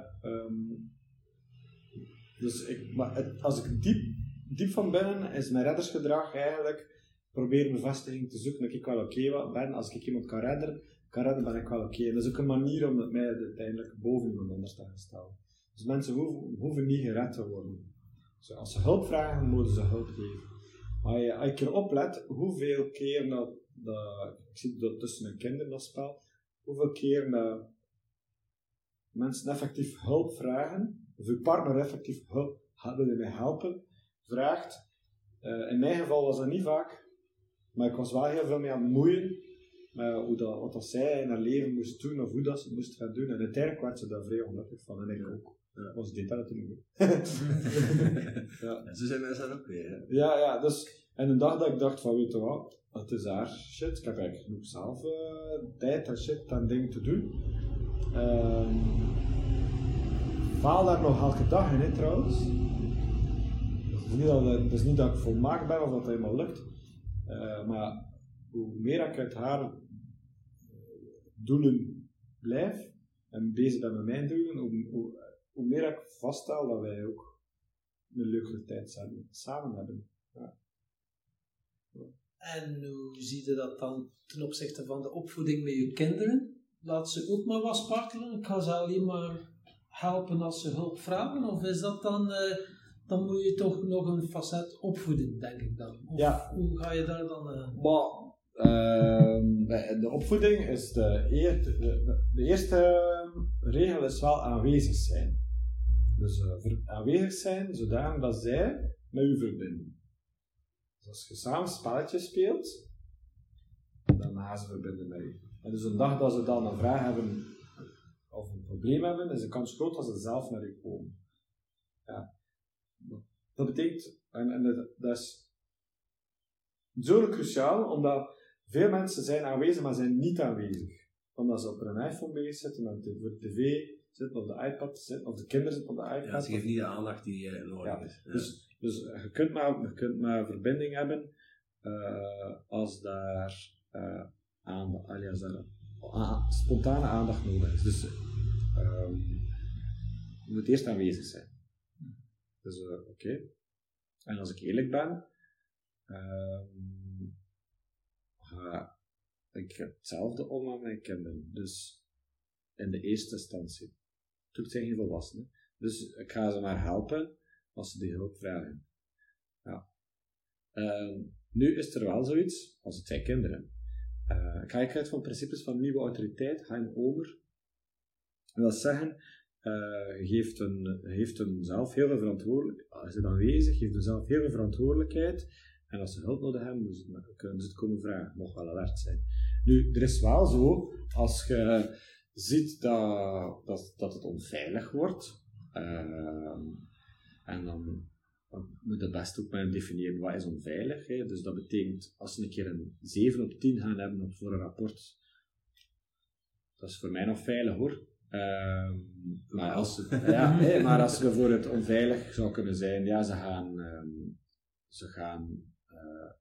dus ik, maar het- als ik diep, diep van binnen is mijn reddersgedrag eigenlijk proberen bevestiging te zoeken dat ik wel oké ben. Als ik iemand kan redden, kan redden, ben ik wel oké. Dat is ook een manier om mij uiteindelijk boven iemand anders te gaan stellen. Dus mensen hoeven, niet gered te worden. Dus als ze hulp vragen, moeten ze hulp geven. Maar als je er oplet, hoeveel keer dat, dat ik zie dat tussen mijn kinderen dat spel, hoeveel keer mensen effectief hulp vragen, of uw partner effectief hulp, wil je mij helpen, vraagt. Eh, in mijn geval was dat niet vaak, maar ik was wel heel veel mee aan het moeien met hoe dat, wat dat zij in haar leven moest doen of hoe dat ze moest gaan doen. En uiteindelijk werd ze daar vrij ongelukkig van en ik ook. Ja. Was dit dat natuurlijk niet. ja. En zo zijn mensen dat ook weer. Hè? Ja, ja, dus, en een dag dat ik dacht van, weet je wat, het is haar shit, ik heb eigenlijk genoeg zelf eh, tijd en shit en dingen te doen. Ehm faal daar nog elke dag in, hè, trouwens. Het is, niet dat, dat ik volmaakt ben of dat het helemaal lukt, Eh, maar hoe meer ik uit haar doelen blijf en bezig ben met mijn doelen, hoe, hoe, meer ik vaststel dat wij ook een leukere tijd samen hebben. En hoe zie je dat dan ten opzichte van de opvoeding met je kinderen? Laat ze ook maar wat spartelen? Ik ga ze alleen maar helpen als ze hulp vragen? Of is dat dan, eh, dan moet je toch nog een facet opvoeden, denk ik dan? Of Ja. hoe ga je daar dan... eh, Maar ehm, de opvoeding is de, eer- de, de, eerste regel is wel aanwezig zijn. Dus eh, aanwezig zijn zodanig dat zij met u verbinden. Dus als je samen spelletjes speelt, dan gaan ze verbinden met u. En dus een dag dat ze dan een vraag hebben of een probleem hebben, is de kans groot dat ze zelf naar u komen. Ja. Dat betekent, en, en dat, dat is zo cruciaal, omdat veel mensen zijn aanwezig, maar zijn niet aanwezig. Omdat ze op hun iPhone bezig zitten, met de tv zitten, op de iPad zitten, of de kinderen zitten op de iPad. Ja, ze geven niet de aandacht die eh, nodig Ja, is. Ja. Dus, dus je, kunt maar, je kunt maar verbinding hebben eh, als daar uh, aandacht, alias daar, a- spontane aandacht nodig is. Dus ehm, je moet eerst aanwezig zijn. Dus eh, oké. En als ik eerlijk ben, ehm, ga ik hetzelfde om aan mijn kinderen. Dus in de eerste instantie. Natuurlijk zijn geen volwassenen. Dus ik ga ze maar helpen als ze die hulp vragen. Ja. Ehm, nu is er wel zoiets, als het zijn kinderen. Uh, ga uit van principes van nieuwe autoriteit, ga over. Dat wil zeggen, uh, geeft, een, geeft een zelf heel veel verantwoordelijkheid, als je aanwezig, geeft een zelf heel veel verantwoordelijkheid. En als ze hulp nodig hebben, kunnen ze het komen vragen. Mocht wel alert zijn. Nu, er is wel zo, als je ziet dat, dat, dat het onveilig wordt, uh, en dan moet je best ook maar definiëren wat is onveilig. Hè. Dus dat betekent, als ze een keer een 7 op 10 gaan hebben voor een rapport, dat is voor mij nog veilig hoor. Uh, maar, als ze, ja, hè, maar als ze bijvoorbeeld onveilig zou kunnen zijn, ja, ze gaan, um, ze gaan uh,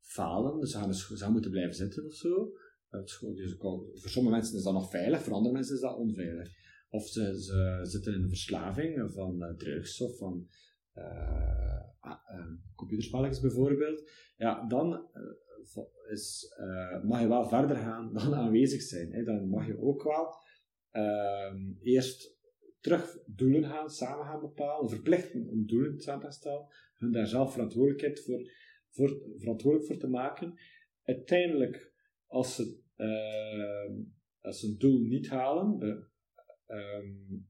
falen, dus ze gaan, ze gaan moeten blijven zitten of zo. Dus voor sommige mensen is dat nog veilig, voor andere mensen is dat onveilig. Of ze, ze zitten in een verslaving van uh, drugs of van uh, uh, computerspelletjes bijvoorbeeld, ja, dan uh, is, mag je wel verder gaan dan aanwezig zijn. Hè. Dan mag je ook wel ehm, eerst terug doelen gaan, samen gaan bepalen, verplichten om doelen samen te stellen, hun daar zelf verantwoordelijkheid voor, voor, verantwoordelijk voor te maken. Uiteindelijk, als ze, ehm, als ze een doel niet halen, um,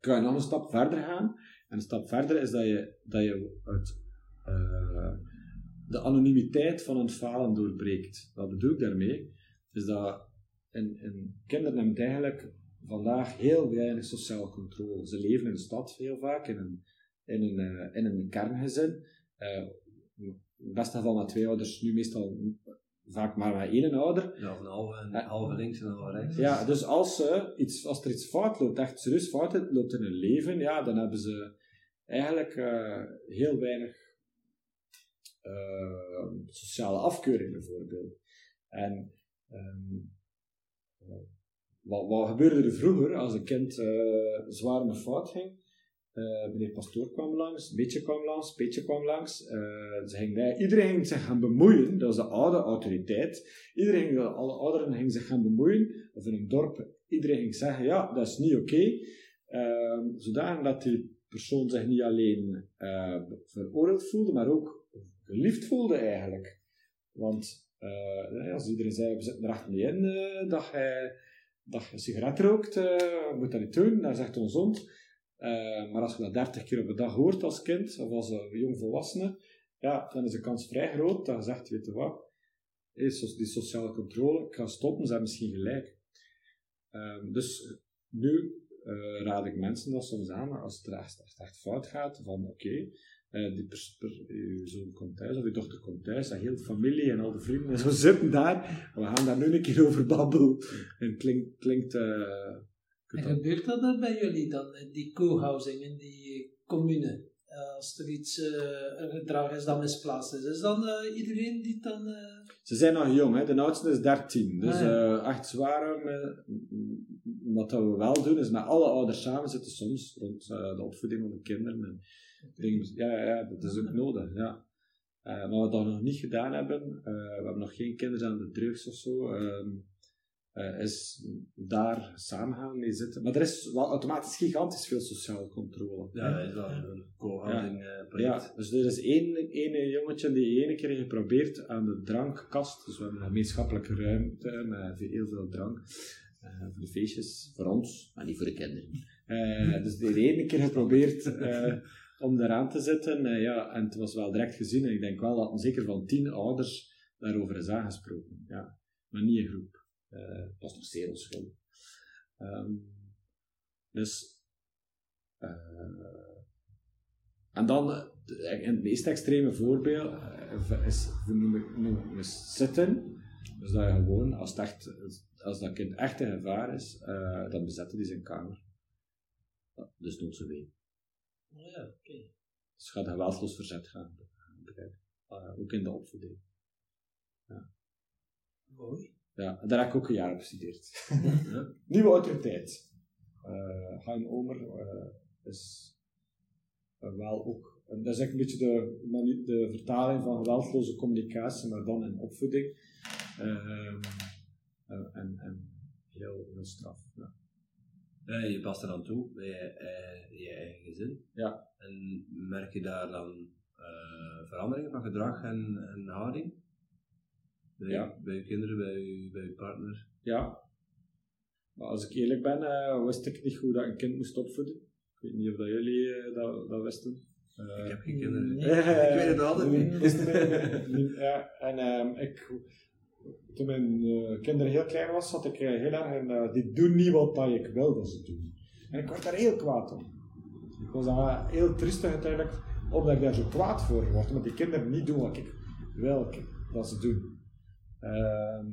kan je nog een stap verder gaan en een stap verder is dat je, dat je uit uh, de anonimiteit van een falen doorbreekt. Wat bedoel ik daarmee? Is dat in, in kinderen hebben eigenlijk vandaag heel weinig sociale controle. Ze leven in de stad heel vaak, in een, in een, uh, in een kerngezin. Uh, in het beste geval met twee ouders, nu meestal vaak maar met één ouder. Ja, een halve, een halve links en een halve rechts. Ja, dus als, ze iets, als er iets fout loopt, echt serieus fout loopt in hun leven, ja, dan hebben ze eigenlijk uh, heel weinig uh, sociale afkeuring bijvoorbeeld. En um, wat, wat gebeurde er vroeger als een kind uh, zwaar in de fout ging? Uh, meneer Pastoor kwam langs, Beetje kwam langs, Beetje kwam langs. Uh, ze ging, iedereen ging zich gaan bemoeien, dat was de oude autoriteit. Iedereen, alle ouderen gingen zich gaan bemoeien, of in een dorp, iedereen ging zeggen, ja, dat is niet oké. Okay. Uh, zodanig dat die persoon zich niet alleen veroordeeld voelde, maar ook geliefd voelde eigenlijk. Want als iedereen zei, we zitten er echt in dat, hij, dat je sigaret rookt, moet dat niet doen, dat is echt ongezond. maar als je dat 30 keer op de dag hoort als kind, of als jong volwassene, ja, dan is de kans vrij groot dat je zegt, weet je wat, die sociale controle, ga stoppen, hebben misschien gelijk. Ehm, dus nu uh, raad ik mensen dat soms aan, als het echt, echt, echt fout gaat, van oké, okay, die je zoon komt thuis of je dochter komt thuis, en heel de familie en al de vrienden en zo zitten daar, we gaan daar nu een keer over babbelen. En klinkt... klinkt uh, en gebeurt dat dan bij jullie dan, die co-housing in die commune? als er iets, een gedrag is dat misplaatst is, is dan iedereen die dan... Ze zijn nog jong, hè? de oudste is 13, dus ah, echt zware wat we wel doen, is met alle ouders samen zitten soms rond uh, de opvoeding van de kinderen. En dingen, ja, ja, dat is ook nodig. Ja. Uh, maar wat we dat nog niet gedaan hebben, uh, we hebben nog geen kinderen aan de drugs of zo, ehm, is daar samen gaan mee zitten. Maar er is wel automatisch gigantisch veel sociale controle. Ja, dat is wel een co-housing ja. Ja, dus er is één, één jongetje die ene keer geprobeerd aan de drankkast, dus we hebben een gemeenschappelijke ruimte met heel veel drank. Uh, voor de feestjes, voor ons, maar niet voor de kinderen. Uh, dus de ene keer geprobeerd uh, om daaraan te zitten. ja, en het was wel direct gezien. En ik denk wel dat zeker van tien ouders daarover is aangesproken. Ja, maar niet in groep. Het was nog zeer onschuldig. Um, dus... en dan, het meest extreme voorbeeld is, we noemen, noemen zitten. Dus dat je gewoon, als het echt als dat kind echt in gevaar is, uh, dan bezetten die zijn kamer. Ja, dus doet ze ween. Oh ja, oké. Okay. Dus gaat geweldloos verzet gaan. Uh, ook in de opvoeding. Ja. Mooi. Ja, daar heb ik ook een jaar op gestudeerd. Nieuwe autoriteit. Uh, Hein Omer uh, is wel ook, dat is eigenlijk een beetje de, de vertaling van geweldloze communicatie, maar dan in opvoeding. Uh, en, en heel, heel straf. Ja. Ja, je past er dan toe bij je, eh, je eigen gezin. Ja. En merk je daar dan uh, veranderingen van gedrag en, en houding? Bij, Ja. bij je kinderen, bij je, bij je partner? Ja. Maar als ik eerlijk ben, eh, wist ik niet hoe dat ik een kind moest opvoeden. Ik weet niet of dat jullie eh, dat, dat wisten. Eh, Ik heb geen kinderen. Nee. Ik weet het altijd niet. Ja, en ehm, ik, toen mijn kinderen heel klein was, zat ik heel erg in, eh, die doen niet wat dat ik wil dat ze doen. En ik werd daar heel kwaad om. Ik was daar heel triestig uiteindelijk, omdat ik daar zo kwaad voor word, omdat die kinderen niet doen wat ik wil dat ze doen. Ehm,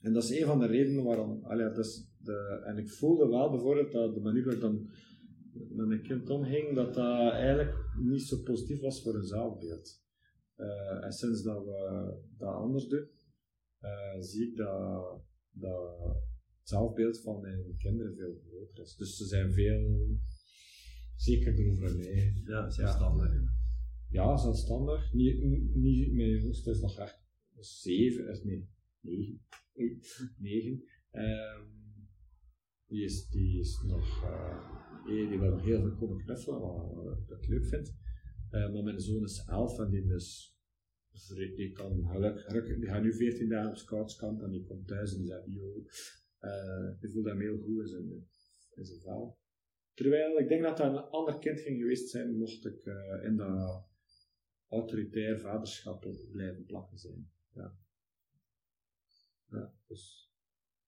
en dat is een van de redenen waarom, allee, dat is de, en ik voelde wel bijvoorbeeld dat de manier waarop dan met mijn kind omging, dat dat eigenlijk niet zo positief was voor hun zelfbeeld. Eh, en sinds dat we dat anders doen, eh, zie ik dat, dat het zelfbeeld van mijn kinderen veel groter is. Dus ze zijn veel zekerder over mij. Ja, zelfstandig. Ja, zelfstandig. Niet, niet, mijn jongste is nog echt zeven, is nee, negen. Ehm, die, is, die is nog, eh, die die wil nog heel veel komen knuffelen, wat, wat ik leuk vind. Eh, maar mijn zoon is elf en die is, die kan gelukkig, die gaat nu 14 dagen op scoutskamp en die komt thuis en die zegt, yo, eh die voelt hem heel goed in zijn, in zijn vel. Terwijl ik denk dat dat een ander kind ging geweest zijn, mocht ik eh, in dat autoritair vaderschap blijven plakken zijn. Ja. Ja, dus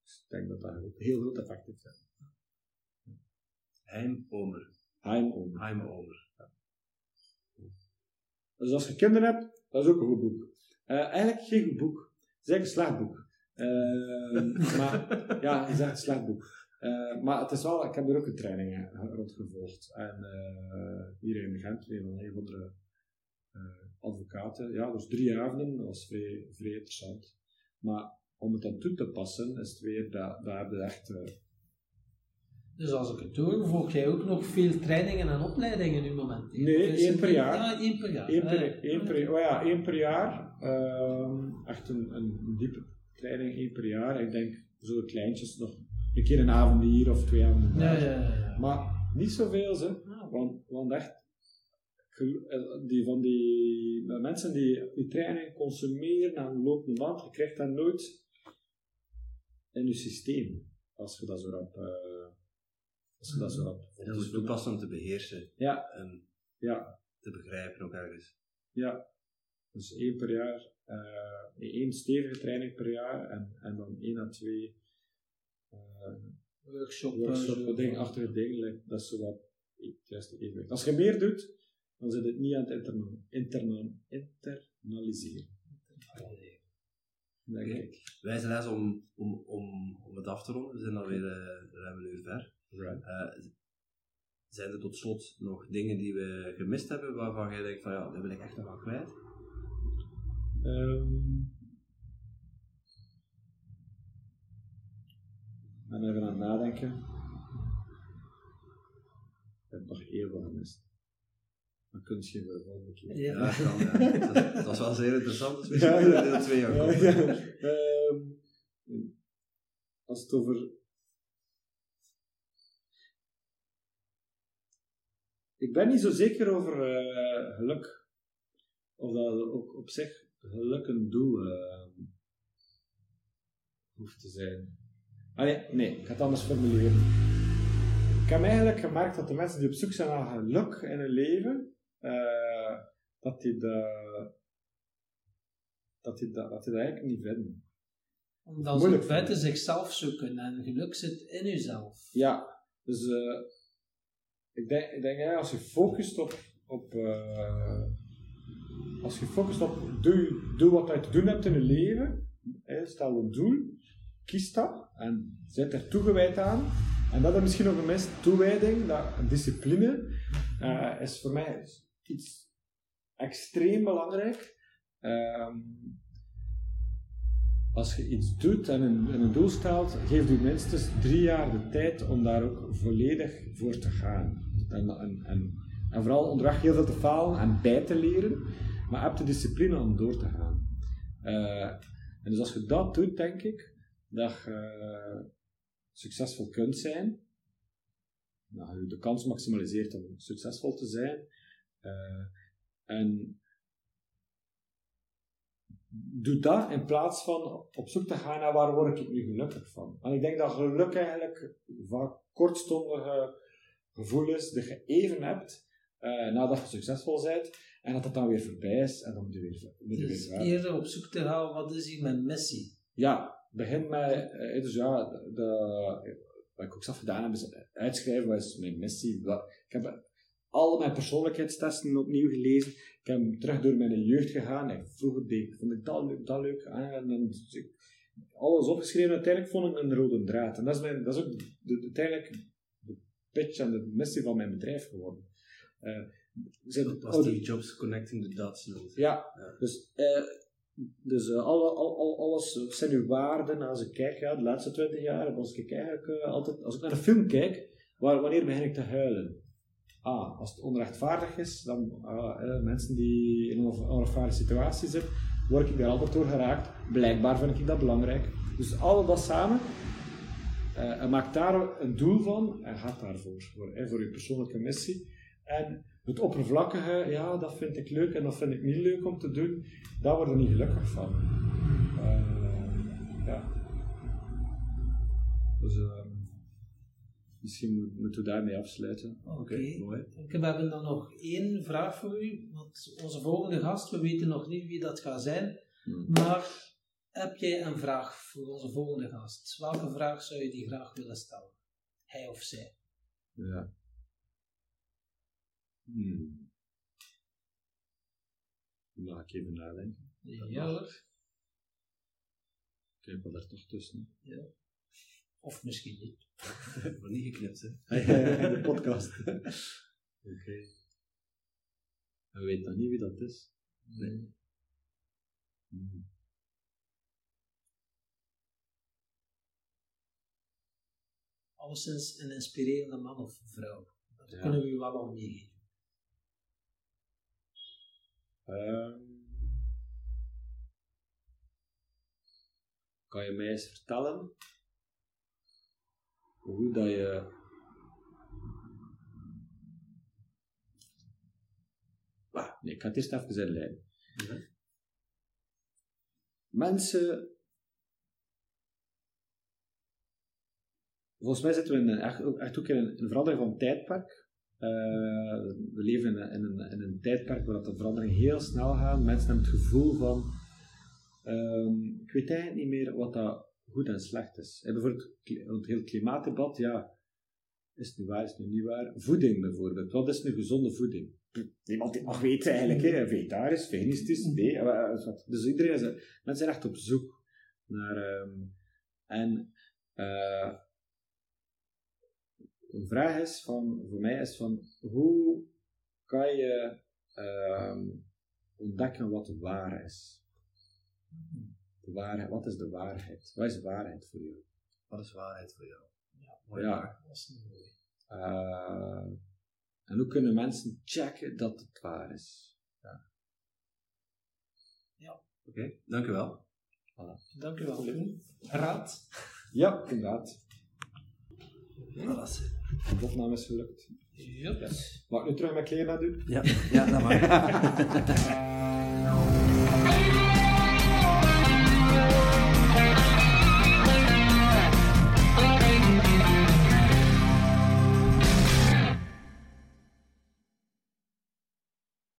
ik denk dat dat ook heel groot effect heeft. Ja. Heim Omer. Heim om. Heim Omer. Dus als je kinderen hebt, dat is ook een goed boek. Eh, eigenlijk geen goed boek. Het is eigenlijk een slecht boek. Eh, maar ja, het is echt een slecht boek. Eh, maar het is wel, ik heb er ook een training rond gevolgd. En hier in Gent, een van de advocaten. Ja, dus drie avonden, dat was vrij, vrij interessant. Maar om het dan toe te passen, is het weer, dat, dat heb je echt... Dus als ik het hoor, volg jij ook nog veel trainingen en opleidingen nu momenteel? Nee, Dus één per jaar. Ja, één per jaar. Eén per, Ah, één per, oh ja, één per jaar. Ehm, echt een, een diepe training, één per jaar. Ik denk zo kleintjes nog een keer een avond hier of twee avonden Ja, daar. ja, ja. ja. Maar niet zoveel, ze. Ah, Want, want echt, die, van die de mensen die die training consumeren aan de lopende band, je krijgt dat nooit in je systeem. Als je dat zo rap... eh, als je dat zo rap... Dat is toepassen om te beheersen Ja, en ja. te begrijpen ook ergens. Ja, dus één per jaar, eh, één stevige training per jaar en, en dan één à twee uh, Workshop. workshop dingen achter het ding. Dat is zo wat het juiste evenwicht. Als je meer doet, dan zit het niet aan het interna interna internaliseren. Denk Oké. ik. Wijze les om, om, om, om het af te ronden. We zijn alweer uh, ruim een uur ver. Right. Uh, zijn er tot slot nog dingen die we gemist hebben waarvan jij denkt van ja, dat wil ik echt nog wel kwijt? Um, ik ben even aan het nadenken. Ik heb nog heel veel gemist. Maar kun je de volgende keer. Ja, ja kan, ja. Dat, dat, was wel zeer interessant. Dus misschien ja, ja. deel 2 aan um, Als het over ik ben niet zo zeker over uh, geluk. Of dat ook op zich geluk een doel uh, hoeft te zijn. Allee, nee, ik ga het anders formuleren. Ik heb eigenlijk gemerkt dat de mensen die op zoek zijn naar geluk in hun leven, uh, dat de, dat die dat, dat die dat eigenlijk niet vinden. Omdat ze vinden. zichzelf zoeken en geluk zit in jezelf. Ja, dus uh, ik denk, ik denk ja, als je focust op, op uh, als je focust op doe, doe wat je te doen hebt in je leven, hè, stel een doel, kies dat en zet er toegewijd aan. En dat is misschien nog een mist, toewijding, dat, discipline, uh, is voor mij iets extreem belangrijk. Um, als je iets doet en een, en een doel stelt, geef je minstens drie jaar de tijd om daar ook volledig voor te gaan. En, en, en, vooral onderweg heel veel te falen en bij te leren, maar heb de discipline om door te gaan. Uh, en dus als je dat doet, denk ik, dat je, succesvol kunt zijn, nou, je de kans maximaliseert om succesvol te zijn. Uh, en doe dat in plaats van op zoek te gaan naar waar word ik nu gelukkig van. En ik denk dat geluk eigenlijk vaak kortstondige gevoelens die je even hebt uh, nadat je succesvol bent en dat het dan weer voorbij is en dan moet je weer, moet je dus weer eerder op zoek te gaan, wat is hier mijn missie? Ja, begin met, uh, dus ja, de, wat ik ook zelf gedaan heb, is uitschrijven wat is mijn missie. Ik heb al mijn persoonlijkheidstesten opnieuw gelezen. Ik heb terug door mijn jeugd gegaan. En vroeger deed, vond ik dat leuk, dat leuk. En dan, ik, alles opgeschreven. Uiteindelijk vond ik een rode draad. En dat is, mijn, dat is ook de, uiteindelijk de pitch en de missie van mijn bedrijf geworden. Uh, zijn, was die jobs connecting the dots. Ja, ja, dus, uh, dus uh, alle, al, al, alles zijn uw waarden als ik kijk, ja, de laatste twintig jaar, als ik, kijk, altijd, als ik naar een film kijk, waar, wanneer begin ik te huilen? Ah, als het onrechtvaardig is, dan uh, mensen die in een onrechtvaardige situatie zitten, word ik daar altijd door geraakt. Blijkbaar vind ik dat belangrijk. Dus al dat samen, uh, en maak daar een doel van en gaat daarvoor, voor, voor je persoonlijke missie. En het oppervlakkige, ja, dat vind ik leuk en dat vind ik niet leuk om te doen, daar word je niet gelukkig van. ja. Dus, Misschien moeten we daarmee afsluiten. Oké, okay. mooi. We hebben dan nog één vraag voor u. Want onze volgende gast, we weten nog niet wie dat gaat zijn. Hmm. Maar heb jij een vraag voor onze volgende gast? Welke vraag zou je die graag willen stellen? Hij of zij? Ja. Hmm. Mag ik even nadenken? Ja hoor. Ik heb er toch tussen. Ja. Of misschien niet. Maar niet geknipt, hè? de podcast. Oké. Okay. En we weten nog niet wie dat is. Nee. Hmm. Alleszins een inspirerende man of vrouw. Dat ja. kunnen we u wel al meegeven. Um, kan je mij eens vertellen hoe dat je ah, nee, ik ga het eerst even uitleggen. Ja. Mensen volgens mij zitten we in een, echt, echt ook in een, een verandering van tijdperk. Uh, we leven in een, in, een, in een, tijdperk waar de veranderingen heel snel gaan. Mensen hebben het gevoel van, um, ik weet eigenlijk niet meer wat dat goed en slecht is. En bijvoorbeeld het hele klimaatdebat, ja, is het nu waar, is het nu niet waar? Voeding bijvoorbeeld, wat is een gezonde voeding? Niemand die mag weten eigenlijk, hè. vegetarisch, veganistisch, nee. Dus iedereen is, mensen zijn echt op zoek naar, um, en uh, een vraag is van, voor mij is van, hoe kan je um, ontdekken wat waar is? De waarheid, wat is de waarheid? Wat is waarheid voor jou? Wat is waarheid voor jou? Ja, mooi ja. dat is mooi. Uh, en hoe kunnen mensen checken dat het waar is? Ja. ja. Oké, okay, dank u wel. Voilà. Dank u wel. Raad? Ja, inderdaad. Voilà. De opname is gelukt. Yep. Ja. Mag ik nu terug mijn kleren doen? Ja, ja dat mag.